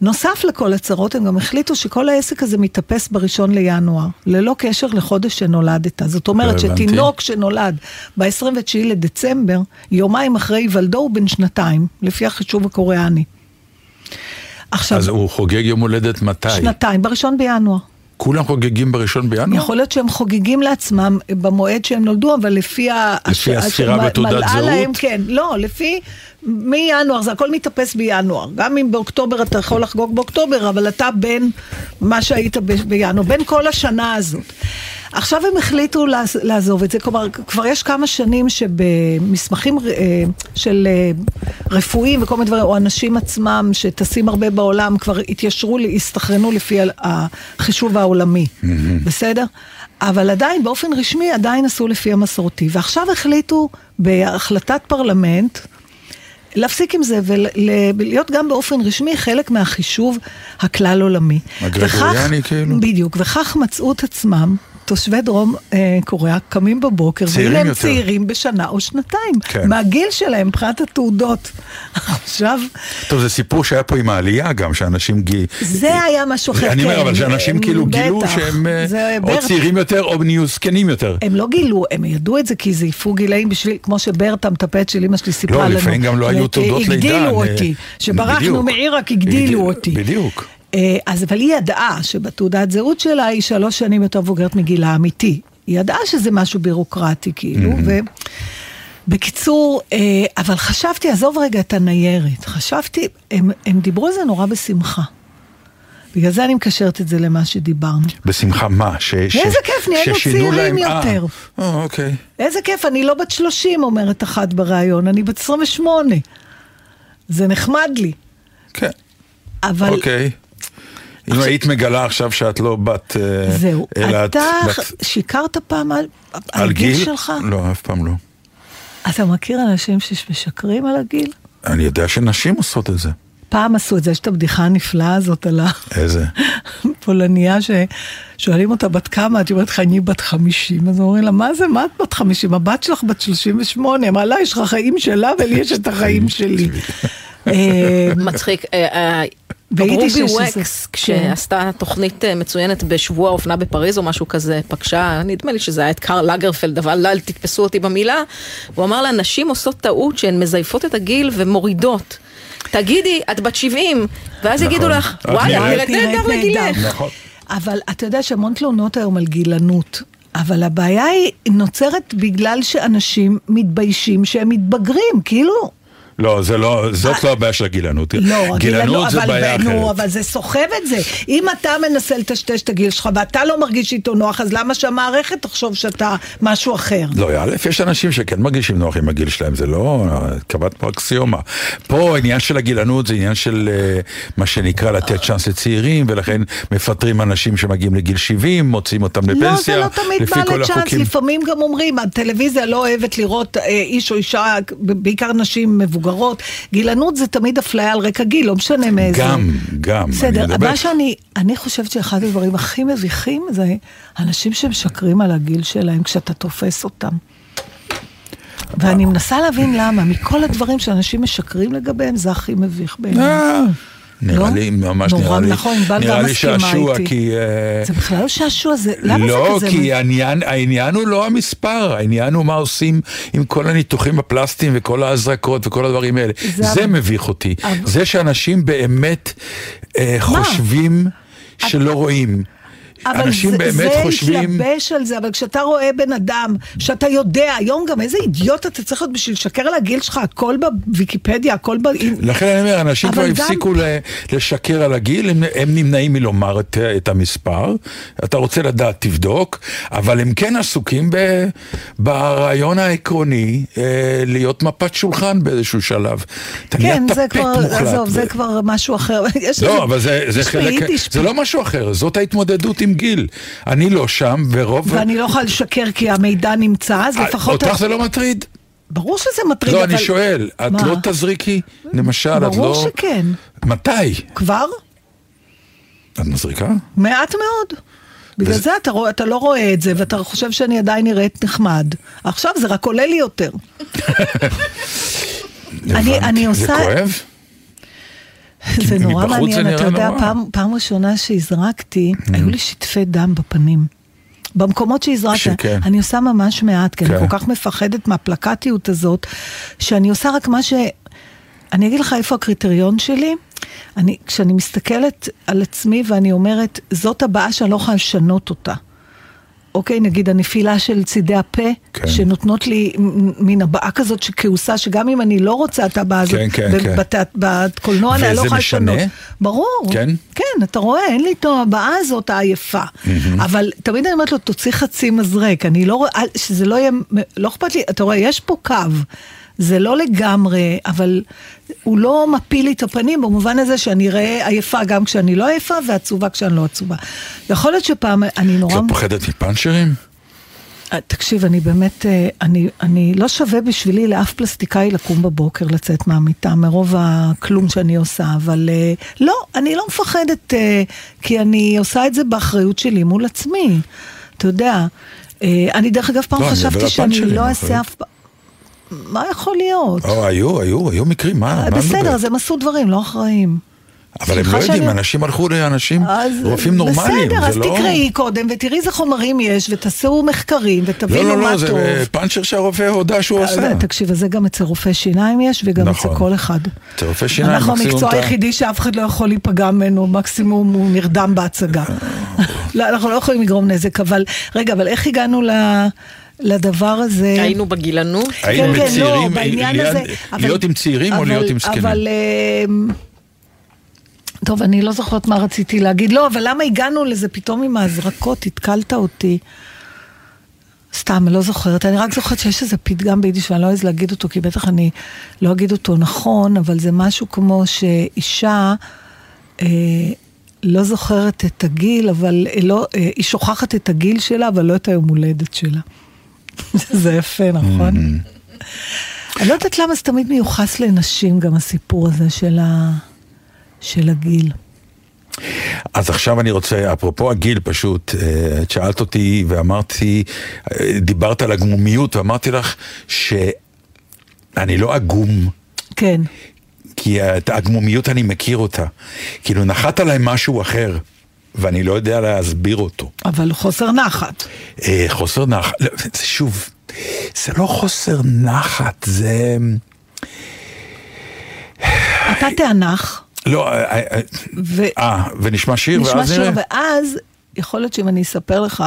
נוסף לכל הצרות, הם גם החליטו שכל העסק הזה מתאפס בראשון לינואר, ללא קשר לחודש שנולדת. זאת אומרת לא. שתינוק שנולד ב-29 לדצמבר, יומיים אחרי היוולדו הוא בן שנתיים, לפי החישוב הקוריאני. עכשיו, אז הוא חוגג יום הולדת מתי? שנתיים, בראשון בינואר. כולם חוגגים בראשון בינואר? יכול להיות שהם חוגגים לעצמם במועד שהם נולדו, אבל לפי ה... לפי הספירה בתעודת זהות? להם, כן, לא, לפי... מינואר, זה הכל מתאפס בינואר. גם אם באוקטובר אתה יכול לחגוג באוקטובר, אבל אתה בין מה שהיית בינואר, בין כל השנה הזאת. עכשיו הם החליטו לעז- לעזוב את זה, כלומר, כבר יש כמה שנים שבמסמכים אה, של אה, רפואיים וכל מיני דברים, או אנשים עצמם שטסים הרבה בעולם, כבר התיישרו, הסתכרנו לפי החישוב העולמי, בסדר? אבל עדיין, באופן רשמי, עדיין עשו לפי המסורתי. ועכשיו החליטו בהחלטת פרלמנט, להפסיק עם זה ולהיות גם באופן רשמי חלק מהחישוב הכלל עולמי. הגרגוריאני כאילו? בדיוק, וכך מצאו את עצמם. תושבי דרום אה, קוריאה קמים בבוקר, צעירים הם יותר. צעירים בשנה או שנתיים, כן. מהגיל שלהם, מבחינת התעודות. עכשיו, טוב, זה סיפור שהיה פה עם העלייה גם, שאנשים גי... זה היה משהו אחר, אני אומר, כן, אבל שאנשים הם- כאילו גילו בטח. שהם אה, או ברט- צעירים יותר או נהיו זקנים יותר. הם לא גילו, הם ידעו את זה כי זייפו גילאים בשביל, כמו שברטה המטפלת של אמא שלי סיפרה לא, לנו. לפעמים גם לא היו זאת, תעודות לידה, הגדילו אה, אותי, שברחנו. מעיראק, הגדילו אותי. בדיוק. אה, אז אבל היא ידעה שבתעודת זהות שלה היא שלוש שנים יותר מבוגרת מגילה האמיתי. היא ידעה שזה משהו בירוקרטי כאילו, ו... בקיצור, אה, אבל חשבתי, עזוב רגע את הניירת, חשבתי, הם, הם דיברו על זה נורא בשמחה. בגלל זה אני מקשרת את זה למה שדיברנו. בשמחה מה? ש, ש, איזה כיף, נהיינו צעירים להם- אה, יותר. אה, אוקיי. איזה כיף, אני לא בת 30, אומרת אחת בריאיון, אני בת 28. זה נחמד לי. כן, אבל אוקיי. אם היית מגלה עכשיו שאת לא בת... אה, זהו, אלא את אתה בת- שיקרת פעם על, על על הגיל גיל? שלך? לא, אף פעם לא. אתה מכיר אנשים שמשקרים על הגיל? אני יודע שנשים עושות את זה. פעם עשו את זה, יש את הבדיחה הנפלאה הזאת על איזה? הפולניה ששואלים אותה בת כמה, את אומרת לך, אני בת 50, אז אומרים לה, מה זה, מה את בת 50? הבת שלך בת 38, אמרה לה, יש לך חיים שלה ולי יש את החיים שלי. אה, מצחיק. ביידיש רובי יש איזה- ווקס, כשעשתה תוכנית אה, מצוינת בשבוע האופנה בפריז או משהו כזה, פגשה, נדמה לי שזה היה את קארל לגרפלד, אבל אל תתפסו אותי במילה, הוא אמר לה, נשים עושות טעות שהן מזייפות את הגיל ומורידות. תגידי, את בת 70, ואז יגידו נכון. לך, וואלה, נראית- נהדר לגילך. נכון. אבל אתה יודע שהמון תלונות היום על גילנות. אבל הבעיה היא נוצרת בגלל שאנשים מתביישים שהם מתבגרים, כאילו... לא, זה לא, זאת לא הבעיה של הגילנות. לא, גילנות זה בעיה נו, אחרת. אבל זה סוחב את זה. אם אתה מנסה לטשטש את הגיל שלך ואתה לא מרגיש איתו נוח, אז למה שהמערכת תחשוב שאתה משהו אחר? לא, א', יש אנשים שכן מרגישים נוח עם הגיל שלהם, זה לא, קבעת פה אקסיומה. פה העניין של הגילנות זה עניין של אה, מה שנקרא לתת צ'אנס לצעירים, ולכן מפטרים אנשים שמגיעים לגיל 70, מוציאים אותם לא, לפנסיה, זה לא תמיד בא לצ'אנס. לפעמים גם אומרים, הטלוויזיה לא אוהבת לראות אה, איש או אישה, בעיקר נשים מבוגרות. מבוגרות. גילנות זה תמיד אפליה על רקע גיל, לא משנה מאיזה. גם, גם, אני בסדר, מדבר- מה שאני, אני חושבת שאחד הדברים הכי מביכים זה אנשים שמשקרים על הגיל שלהם כשאתה תופס אותם. ואני מנסה להבין למה, מכל הדברים שאנשים משקרים לגביהם, זה הכי מביך בעיניי. אה, נראה לא? לי, ממש נורא, נראה לי, נכון, נראה לי שעשוע, איתי. כי... אה, זה בכלל לא שעשוע, זה, למה לא, זה כזה? כי העניין, העניין הוא לא המספר, העניין הוא מה עושים עם כל הניתוחים הפלסטיים וכל ההזרקות וכל הדברים האלה. זה זה, מביך אותי. אבל- זה שאנשים באמת אה, חושבים שלא רואים. אבל אנשים זה, באמת זה חושבים... להתלבש על זה, אבל כשאתה רואה בן אדם, שאתה יודע, היום גם איזה אידיוט אתה צריך להיות בשביל לשקר על הגיל שלך, הכל בוויקיפדיה, הכל ב... לכן אני אומר, אנשים כבר אבל גם- הפסיקו לשקר על הגיל, הם, הם נמנעים מלומר את, את המספר. אתה רוצה לדעת, תבדוק, אבל הם כן עסוקים ב, ברעיון העקרוני אה, להיות מפת שולחן באיזשהו שלב. אתה כן, זה טפט כבר, מוחלט. עזוב, זה כבר משהו אחר. לא, אבל זה, זה חלק, זה לא משהו אחר, זאת ההתמודדות עם גיל. אני לא שם, ורוב... ואני לא יכולה לשקר כי המידע נמצא, אז לפחות... אה, אותך זה לא מטריד? ברור שזה מטריד, לא, אבל... אני שואל, את מה? לא תזריקי? למשל, את לא... ברור שכן. מתי? כבר? את מזריקה? מעט מאוד. בגלל וזה- זה אתה, רואה, אתה לא רואה את זה, ואתה חושב שאני עדיין נראית נחמד. עכשיו זה רק עולה לי יותר. אני-. אני זה עושה- כואב? זה נורא מעניין, אתה יודע. פעם, פעם ראשונה שהזרקתי, היו לי שטפי דם בפנים. במקומות שהזרקת, שכן. אני עושה ממש מעט, כי אני כן. כל כך מפחדת מהפלקטיות הזאת, שאני עושה רק מה ש... אני אגיד לך איפה הקריטריון שלי. אני, כשאני מסתכלת על עצמי ואני אומרת, זאת הבעה שאני לא יכולה לשנות אותה. אוקיי, נגיד הנפילה של צידי הפה, כן. שנותנות לי מין הבעה כזאת שכעוסה, שגם אם אני לא רוצה את הבעה הזאת, כן, כן, כן. בת- בקולנוע אני וזה לא יכולה משנה? לשנות. ברור. כן? כן, אתה רואה, אין לי את הבעה הזאת העייפה. אבל תמיד אני אומרת לו, תוציא חצי מזרק, אני לא רואה, שזה לא יהיה, לא אכפת לי, אתה רואה, יש פה קו. זה לא לגמרי, אבל הוא לא מפיל לי את הפנים במובן הזה שאני אראה עייפה גם כשאני לא עייפה ועצובה כשאני לא עצובה. יכול להיות שפעם אני נורא... את לא פוחדת מפאנצ'רים? אה, תקשיב, אני באמת, אה, אני, אני לא שווה בשבילי לאף פלסטיקאי לקום בבוקר, לצאת מהמיטה, מרוב הכלום שאני עושה, אבל אה, לא, אני לא מפחדת, כי אני עושה את זה באחריות שלי מול עצמי. אתה יודע, אני דרך אגב פעם לא, חשבתי שאני לא אעשה אף פעם... מה יכול להיות? או, היו, היו, היו מקרים, מה? מה בסדר? אז הם עשו דברים לא אחראיים. אבל הם לא יודעים, שאני- אנשים הלכו לאנשים, אז רופאים נורמליים, בסדר, אז לא... תקראי קודם ותראי איזה חומרים יש ותעשו מחקרים לא, ותבינו לא, מה לא, טוב. זה פאנצ'ר שהרופא הודה שהוא אז, עשה. תקשיב, זה גם אצל רופא שיניים יש, וגם נכון. אצל כל אחד. אצל רופא שיניים אנחנו המקצוע אתה- היחידי שאף אחד לא יכול להיפגע ממנו, מקסימום הוא נרדם בהצגה. לא, אנחנו לא יכולים לגרום נזק, אבל רגע, אבל איך הגענו ל... לדבר הזה? היינו בגילנות. היינו כן, כן, לא, בצעירים, בעניין ליד- הזה, אבל- להיות עם צעירים או אבל- להיות עם זקנים? אבל... אמ, טוב, אני לא זוכרת מה רציתי להגיד. לא, אבל למה הגענו לזה פתאום עם ההזרקות? התקלת אותי. סתם, לא זוכרת. אני רק זוכרת שיש איזה פתגם ביידיש, ואני לא אוהבת להגיד אותו, כי בטח אני לא אגיד אותו נכון, אבל זה משהו כמו שאישה אה, לא זוכרת את הגיל, אבל אה, לא, אה, היא שוכחת את הגיל שלה, אבל לא את היום הולדת שלה. זה יפה, נכון? אני לא יודעת למה זה תמיד מיוחס לנשים, גם הסיפור הזה של, ה... של הגיל. אז עכשיו אני רוצה, אפרופו הגיל פשוט, אה, את שאלת אותי ואמרתי, אה, דיברת על הגמומיות ואמרתי לך שאני לא עגום, כן. כי את הגמומיות אני מכיר אותה. כאילו נחת עליי משהו אחר, ואני לא יודע להסביר אותו. אבל חוסר נחת. אה, חוסר נחת, לא, שוב, זה לא חוסר נחת, זה... אתה תיאנח, לא, אה, אה, ו... אה, ונשמע שיר, נשמע ואז שיר, נראה. ואז יכול להיות שאם אני אספר לך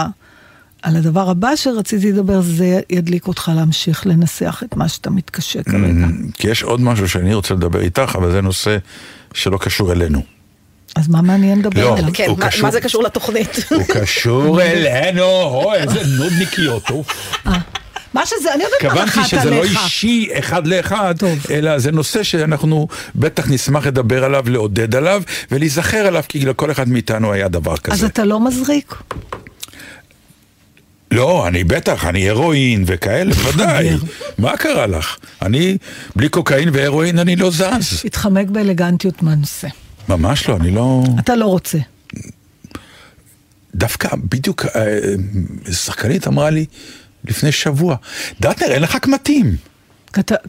על הדבר הבא שרציתי לדבר, זה ידליק אותך להמשיך לנסח את מה שאתה מתקשה כרגע. Mm, כי יש עוד משהו שאני רוצה לדבר איתך, אבל זה נושא שלא קשור אלינו. אז מה מעניין לדבר לא. עליו? כן, הוא מה- קשור- מה זה קשור לתוכנית? הוא קשור אלינו, אוי, איזה נודניקיות, אוף. מה שזה, אני יודעת מה התכוונתי נחת שזה לא עליך. אישי אחד לאחד, טוב. אלא זה נושא שאנחנו בטח נשמח לדבר עליו, לעודד עליו, ולהיזכר עליו, כי לכל אחד מאיתנו היה דבר אז כזה. אתה לא מזריק? לא, אני בטח, אני הרואין וכאלה, ודאי. מה קרה לך? אני, בלי קוקאין והרואין אני לא זז. התחמק באלגנטיות מהנושא. ממש לא, אני לא... אתה לא רוצה. דווקא בדיוק אה, שחקנית אמרה לי לפני שבוע, דטנר, אין לך קמטים.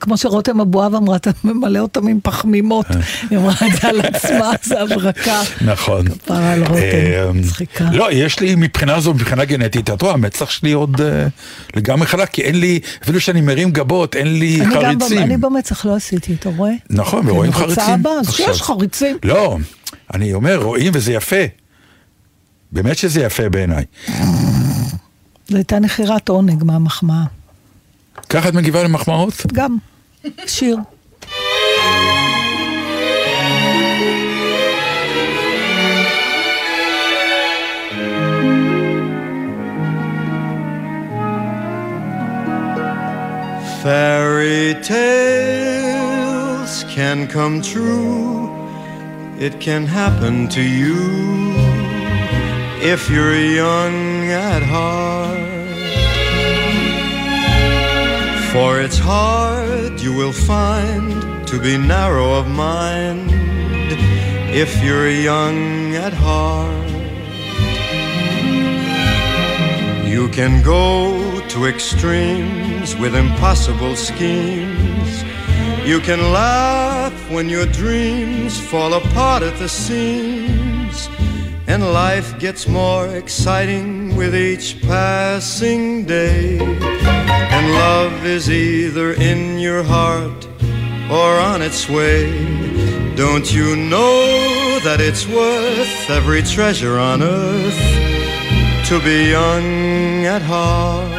כמו שרותם אבואב אמרה, אתה ממלא אותם עם פחמימות. היא אמרה את זה על עצמה, זה הברקה. נכון. כפרה על רותם, אה, מצחיקה. לא, יש לי מבחינה זו, מבחינה גנטית, את רואה, המצח שלי עוד אה, לגמרי חלק, כי אין לי, אפילו שאני מרים גבות, אין לי חריצים. אני במצח לא עשיתי, אתה רואה? נכון, ורואים רוצה חריצים. הבא, אז. שיש חריצים. לא, אני אומר, רואים וזה יפה. באמת שזה יפה בעיניי. זו הייתה נחירת עונג מהמחמאה. ככה את מגיבה למחמאות? גם, שיר. Fairy tales can come true. It can happen to you if you're young at heart. For it's hard, you will find, to be narrow of mind if you're young at heart. You can go to extremes with impossible schemes. You can laugh when your dreams fall apart at the seams. And life gets more exciting with each passing day. Love is either in your heart or on its way. Don't you know that it's worth every treasure on earth? to be young at heart.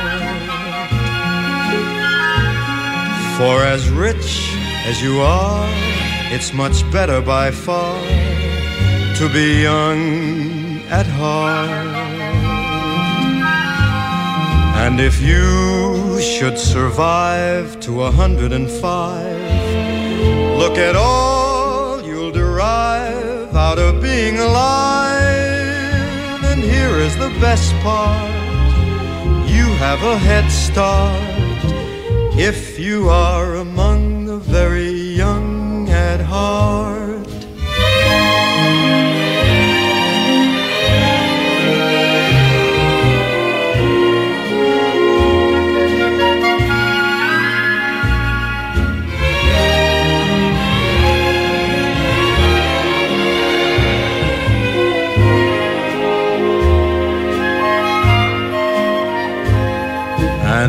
For as rich as you are, it's much better by far to be young at heart. And if you should survive to a hundred and five, look at all you'll derive out of being alive. And here is the best part you have a head start if you are among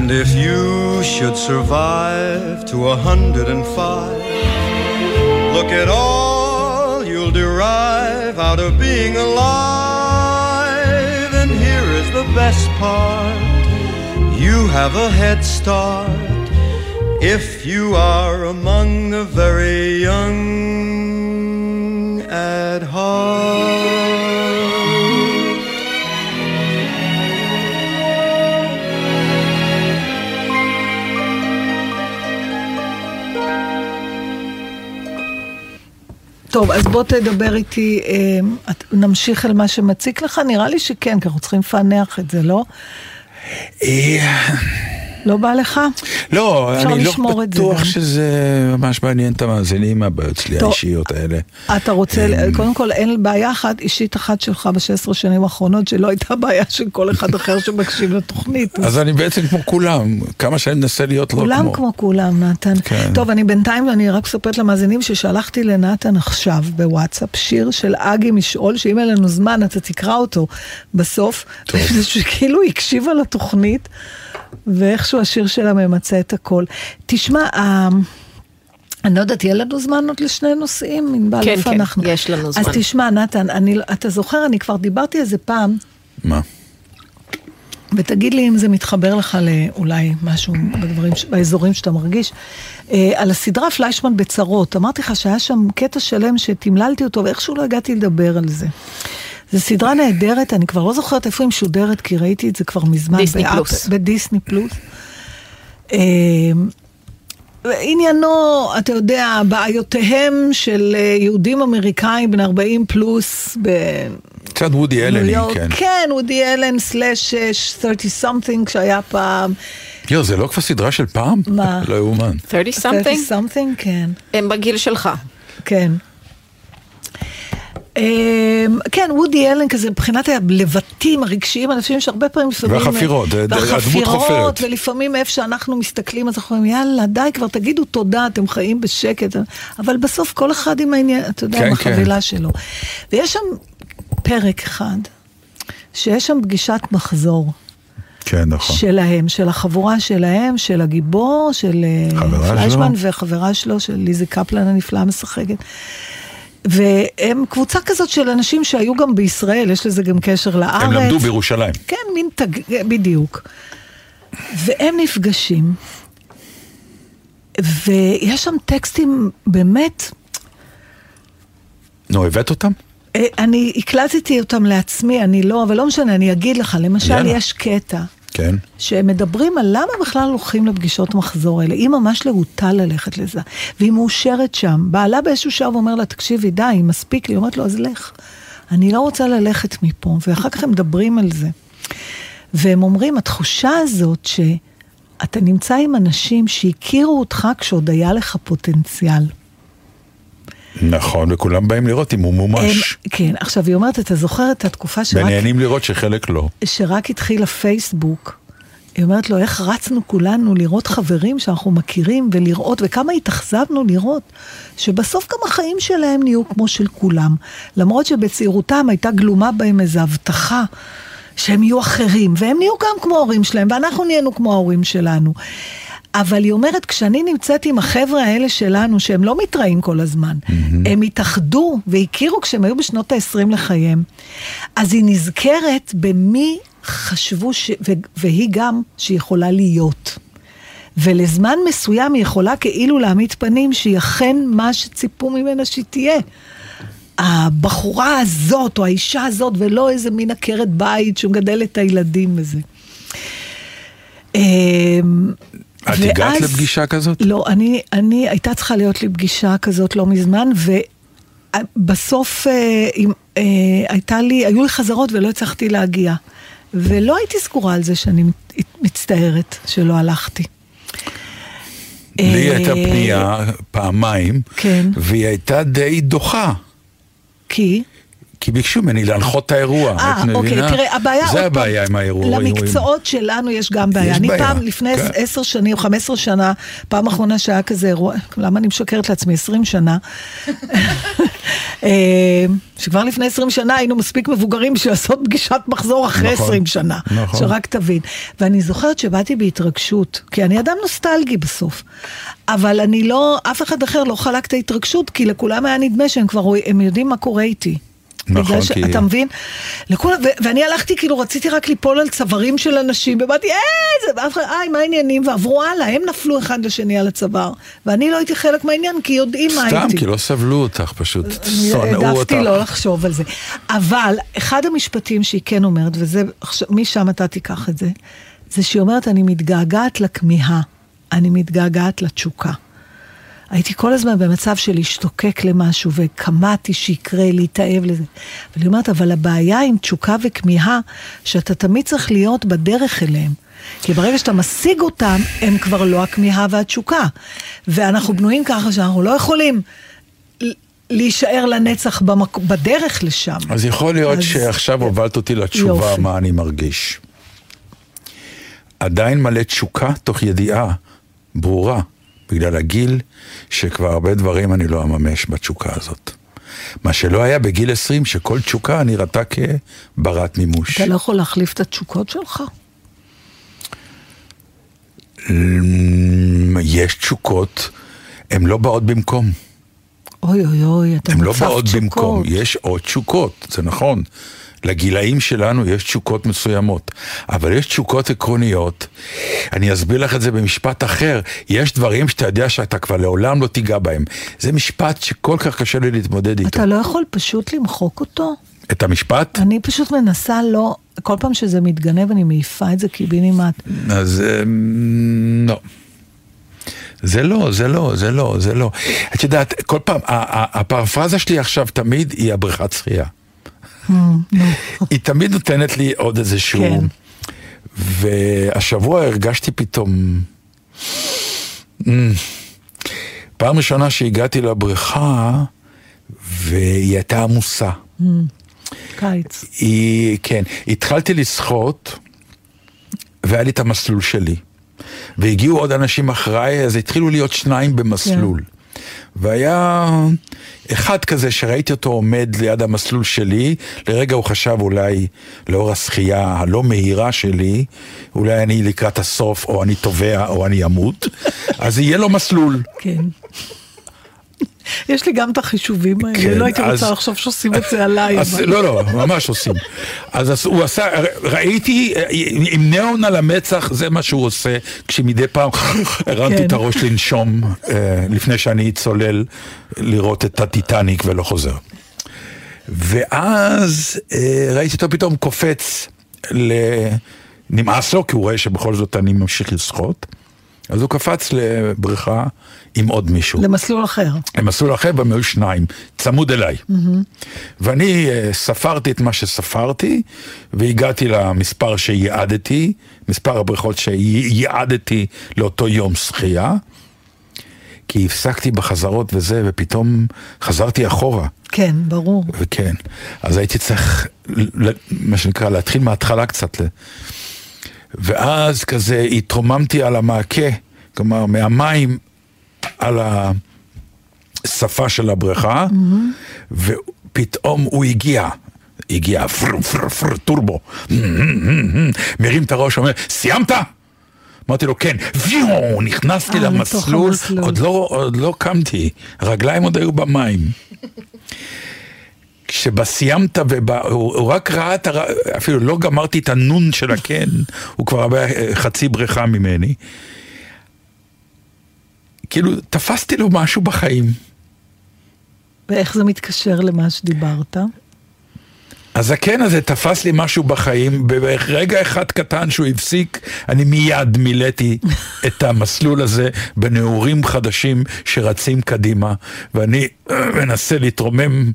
And if you should survive to a hundred and five, look at all you'll derive out of being alive. And here is the best part you have a head start if you are among the very young at heart. טוב, אז בוא תדבר איתי, אה, נמשיך אל מה שמציק לך? נראה לי שכן, כי אנחנו צריכים לפענח את זה, לא? לא בא לך? לא, אני לא בטוח. שזה ממש מעניין את המאזינים, הבעיות שלי. האישיות האלה. אתה רוצה, אמ, קודם כל אין בעיה אחת, אישית אחת שלך ב-16 שנים האחרונות, שלא הייתה בעיה של כל אחד אחר שמקשיב לתוכנית. אז אני בעצם כמו כולם, כמה שאני מנסה להיות לא כמו. כולם כמו כולם, נתן. כן. טוב, אני בינתיים, אני רק מספרת למאזינים ששלחתי לנתן עכשיו בוואטסאפ שיר של אגי משעול, שאם אין לנו זמן אתה תקרא אותו בסוף. טוב. שכאילו הוא הקשיב ואיכשהו השיר שלה ממצה את הכל. תשמע, ה- אני לא יודעת, יהיה לנו זמן עוד לשני נושאים? ענבל, כן, איפה כן, אנחנו? יש לנו זמן. אז תשמע, נתן, אני, אתה זוכר, אני כבר דיברתי איזה פעם, מה? ותגיד לי אם זה מתחבר לך לאולי משהו בדברים, באזורים שאתה מרגיש. אה, על הסדרה פליישמן בצרות, אמרתי לך שהיה שם קטע שלם שתמללתי אותו ואיכשהו לא הגעתי לדבר על זה. זו סדרה נהדרת, אני כבר לא זוכרת איפה היא משודרת, כי ראיתי את זה כבר מזמן. דיסני באפ- פלוס. בדיסני פלוס. אה, עניינו, אתה יודע, בעיותיהם של אה, יהודים אמריקאים בני 40 פלוס קצת וודי יורק. כן. כן, וודי אלן סלאש 30 something שהיה פעם. יו, זה לא כבר סדרה של פעם? מה? לא יאומן. 30 30 something? something, כן. הם בגיל שלך. כן. אמ, כן, וודי אלן כזה מבחינת הלבטים הרגשיים, אנשים שהרבה פעמים לפעמים... והחפירות, הדמות חופרת. ולפעמים איפה שאנחנו מסתכלים, אז אנחנו אומרים, יאללה, די כבר, תגידו תודה, אתם חיים בשקט. אבל בסוף כל אחד עם העניין, אתה יודע, כן, עם כן. החבילה שלו. ויש שם פרק אחד, שיש שם פגישת מחזור. כן, נכון. שלהם, של החבורה שלהם, של הגיבור, של אה, פליישמן. וחברה שלו, של ליזי קפלן הנפלאה משחקת. והם קבוצה כזאת של אנשים שהיו גם בישראל, יש לזה גם קשר לארץ. הם למדו בירושלים. כן, מין תג... בדיוק. והם נפגשים, ויש שם טקסטים באמת, נו, הבאת אותם? אה, אני הקלטתי אותם לעצמי, אני לא, אבל לא משנה, אני אגיד לך, למשל יאללה. יש קטע. כן. שהם מדברים על למה בכלל הולכים לפגישות מחזור האלה. היא ממש להוטה ללכת לזה, והיא מאושרת שם. בעלה באיזשהו שלב אומר לה, תקשיבי, די, מספיק לי. היא אומרת לו, אז לך. אני לא רוצה ללכת מפה. ואחר כך הם מדברים על זה. והם אומרים, התחושה הזאת שאתה נמצא עם אנשים שהכירו אותך כשעוד היה לך פוטנציאל. נכון, וכולם באים לראות אם הוא מומש. הם, כן, עכשיו היא אומרת, אתה זוכר את התקופה שרק... ונהנים לראות שחלק לא. שרק התחיל הפייסבוק, היא אומרת לו, איך רצנו כולנו לראות חברים שאנחנו מכירים ולראות, וכמה התאכזבנו לראות, שבסוף גם החיים שלהם נהיו כמו של כולם. למרות שבצעירותם הייתה גלומה בהם איזו הבטחה שהם יהיו אחרים, והם נהיו גם כמו ההורים שלהם, ואנחנו נהיינו כמו ההורים שלנו. אבל היא אומרת, כשאני נמצאת עם החבר'ה האלה שלנו, שהם לא מתראים כל הזמן, הם התאחדו והכירו כשהם היו בשנות ה-20 לחייהם, אז היא נזכרת במי חשבו, ש... ו... והיא גם, שיכולה להיות. ולזמן מסוים היא יכולה כאילו להעמיד פנים שהיא אכן מה שציפו ממנה שהיא תהיה. הבחורה הזאת, או האישה הזאת, ולא איזה מין עקרת בית שמגדל את הילדים וזה. את הגעת לפגישה כזאת? לא, אני, אני, הייתה צריכה להיות לי פגישה כזאת לא מזמן, ובסוף אה, אה, הייתה לי, היו לי חזרות ולא הצלחתי להגיע. ולא הייתי סגורה על זה שאני מצטערת שלא הלכתי. לי אה, הייתה פנייה פעמיים, כן. והיא הייתה די דוחה. כי? כי ביקשו ממני להנחות את האירוע, אה, מבינה? אוקיי, תראה, הבעיה, זה הבעיה עם האירוע. למקצועות שלנו יש גם בעיה. יש אני בעיה, פעם, לפני כן. עשר שנים או חמש עשרה שנה, פעם אחרונה שהיה כזה אירוע, למה אני משקרת לעצמי? עשרים שנה. אה, שכבר לפני עשרים שנה היינו מספיק מבוגרים בשביל לעשות פגישת מחזור אחרי נכון, עשרים שנה. נכון. שרק תבין. ואני זוכרת שבאתי בהתרגשות, כי אני אדם נוסטלגי בסוף. אבל אני לא, אף אחד אחר לא חלק את ההתרגשות, כי לכולם היה נדמה שהם כבר, הם יודעים מה קורה איתי. נכון, בגלל כי- אתה מבין? לכולם, ו- ואני הלכתי, כאילו, רציתי רק ליפול על צווארים של אנשים, ובאתי, אה, זה, ואף אחד, היי, מה העניינים? ועברו הלאה, הם נפלו אחד לשני על הצוואר. ואני לא הייתי חלק מהעניין, כי יודעים מה הייתי. סתם, כי לא סבלו אותך פשוט, שונאו אותך. העדפתי לא לחשוב על זה. אבל אחד המשפטים שהיא כן אומרת, וזה, משם אתה תיקח את זה, זה שהיא אומרת, אני מתגעגעת לכמיהה, אני מתגעגעת לתשוקה. הייתי כל הזמן במצב של להשתוקק למשהו, וקמאתי שיקרה, להתאהב לזה. היא אומרת, אבל הבעיה עם תשוקה וכמיהה, שאתה תמיד צריך להיות בדרך אליהם. כי ברגע שאתה משיג אותם, הם כבר לא הכמיהה והתשוקה. ואנחנו בנויים ככה שאנחנו לא יכולים להישאר לנצח במק... בדרך לשם. אז יכול להיות אז- שעכשיו הובלת אותי לתשובה יופי. מה אני מרגיש. עדיין מלא תשוקה תוך ידיעה ברורה, בגלל הגיל, שכבר הרבה דברים אני לא אממש בתשוקה הזאת. מה שלא היה בגיל 20, שכל תשוקה נראתה כברת מימוש. אתה לא יכול להחליף את התשוקות שלך? אמ, יש תשוקות, הן לא באות במקום. אוי אוי אוי, אתה הן לא באות במקום, תשוקות. יש עוד תשוקות, זה נכון. לגילאים שלנו יש תשוקות מסוימות, אבל יש תשוקות עקרוניות. אני אסביר לך את זה במשפט אחר. יש דברים שאתה יודע שאתה כבר לעולם לא תיגע בהם. זה משפט שכל כך קשה לי להתמודד איתו. אתה לא יכול פשוט למחוק אותו? את המשפט? אני פשוט מנסה לא, כל פעם שזה מתגנב אני מעיפה את זה קיבינימט. אז אמ, לא. זה לא, זה לא, זה לא, זה לא. את יודעת, כל פעם, הפרפרזה שלי עכשיו תמיד היא הבריכת שחייה. היא תמיד נותנת לי עוד איזשהו... כן. והשבוע הרגשתי פתאום... אמ, פעם ראשונה שהגעתי לבריכה, והיא הייתה עמוסה. קיץ. היא, כן, התחלתי לשחות, והיה לי את המסלול שלי. והגיעו עוד אנשים אחריי, אז התחילו להיות שניים במסלול. והיה אחד כזה שראיתי אותו עומד ליד המסלול שלי, לרגע הוא חשב אולי לאור השחייה הלא מהירה שלי, אולי אני לקראת הסוף, או אני טובע, או אני אמות, אז יהיה לו מסלול. כן. יש לי גם את החישובים האלה, כן, לא הייתי אז- רוצה לחשוב שעושים את זה עליי. אז, אבל- לא, לא, ממש עושים. אז אז הוא עשה, ראיתי אה, עם ניאון על המצח, זה מה שהוא עושה, כשמדי פעם הרמתי כן. את הראש לנשום אה, לפני שאני צולל לראות את הטיטניק ולא חוזר. ואז אה, ראיתי אותו פתאום קופץ, ל... נמאס לו, כי הוא רואה שבכל זאת אני ממשיך לשחות. אז הוא קפץ לבריכה עם עוד מישהו. למסלול אחר. למסלול אחר והם היו שניים, צמוד אליי. ואני אה, ספרתי את מה שספרתי, והגעתי למספר שייעדתי, מספר הבריכות שייעדתי לאותו יום שחייה, כי הפסקתי בחזרות וזה, ופתאום חזרתי אחורה. כן, ברור. וכן, אז הייתי צריך, מה שנקרא, להתחיל מההתחלה קצת. ואז כזה התרוממתי על המעקה, כלומר מהמים על השפה של הבריכה, ופתאום הוא הגיע. הגיע פר פר פר טורבו, מרים את הראש, אומר, סיימת? אמרתי לו, כן, ויו, נכנסתי אה, למסלול. עוד לא, עוד לא קמתי, הרגליים עוד היו במים. כשבסיימת, הוא, הוא רק ראה את הר... אפילו לא גמרתי את הנון של הקן, הוא כבר היה חצי בריכה ממני. כאילו, תפסתי לו משהו בחיים. ואיך זה מתקשר למה שדיברת? הזקן הזה תפס לי משהו בחיים, ברגע אחד קטן שהוא הפסיק, אני מיד מילאתי את המסלול הזה בנעורים חדשים שרצים קדימה, ואני מנסה להתרומם,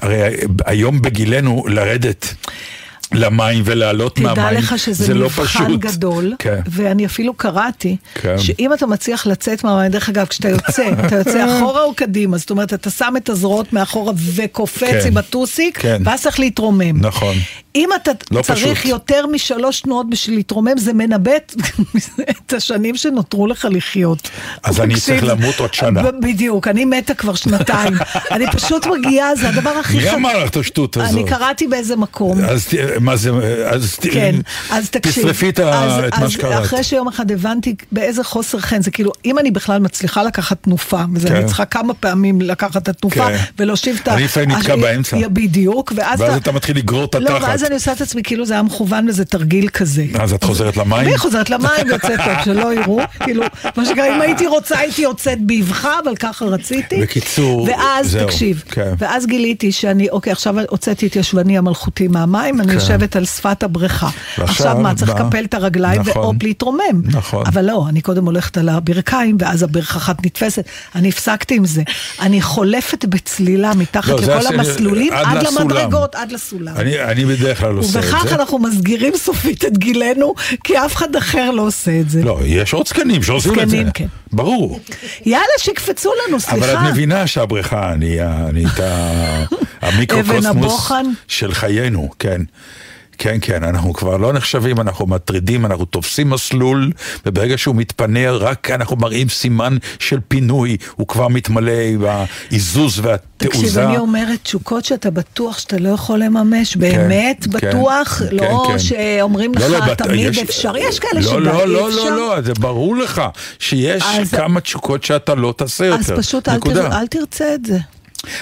הרי היום בגילנו לרדת. למים ולעלות מהמים, תדע לך שזה זה לא מבחן פשוט. גדול, כן. ואני אפילו קראתי, כן. שאם אתה מצליח לצאת מהמים, דרך אגב, כשאתה יוצא, אתה יוצא אחורה או קדימה, זאת אומרת, אתה שם את הזרועות מאחורה וקופץ כן. עם הטוסיק, כן. ואז צריך להתרומם. נכון. אם אתה לא צריך פשוט. יותר משלוש תנועות בשביל להתרומם, זה מנבא את- השנים שנותרו לך לחיות. אז אני צריך למות עוד שנה. בדיוק, אני מתה כבר שנתיים. אני פשוט מגיעה, זה הדבר הכי מי אמר לך את השטות הזאת? אני קראתי באיזה מקום. אז מה זה, אז כן, אז תקשיב. תשרפי את אז- את מה שקראת. אחרי שיום אחד הבנתי באיזה חוסר חן, זה כאילו, אם אני בכלל מצליחה לקחת תנופה, וזה כן. אני צריכה כמה פעמים לקחת את התנופה, כן. ולהושיב את ה... אני לפעמים נתקע באמצע. בדיוק, ואז ואז אתה מתחיל לגרור את לא, התחת. ואז אני עושה את עצמי כאילו זה היה מכוון וזה תרגיל כזה. אז את חוזרת למים? אני חוזרת למים ויוצאת טוב, שלא יראו, כאילו, מה שקרה, אם הייתי רוצה הייתי יוצאת באבחה, אבל ככה רציתי. בקיצור, ואז, זהו, תקשיב, כן. ואז גיליתי שאני, אוקיי, עכשיו הוצאתי את ישבני המלכותי מהמים, אני כן. יושבת על שפת הבריכה. עכשיו מה, צריך לקפל את הרגליים נכון. והופ להתרומם. נכון. אבל לא, אני קודם הולכת על הברכיים, ואז הברך אחת נתפסת. אני הפסקתי עם זה. אני חולפת בצלילה מתחת לא, לכל המסלולים, עד. למדרגות, עד לסולם. אני, אני בדרך כלל עושה את זה. ובכך אנחנו מסגירים סופית את גילנו, כי אף אחד אחר לא עושה את זה. לא, יש עוד זקנים שעושים את זה. זקנים, כן. ברור. יאללה, שיקפצו לנו, אבל את סליחה. מבינה שהבריכה, אני, אני את ה- אבן המיקרוקוסמוס? של חיינו, כן. כן, כן, אנחנו כבר לא נחשבים, אנחנו מטרידים, אנחנו תופסים מסלול, וברגע שהוא מתפנה, רק אנחנו מראים סימן של פינוי, הוא כבר מתמלא בעיזוז תקשיב, והתעוזה. אני אומרת תשוקות שאתה בטוח שאתה לא יכול לממש, באמת כן, בטוח, כן, לא כן. שאומרים לא, לך לא, תמיד יש- אפשר, יש כאלה לא, שדי לא, לא, אפשר. לא, לא, זה ברור לך שיש אז- כמה תשוקות שאתה לא תעשה יותר. אז פשוט אל. תר- אל תרצה את זה.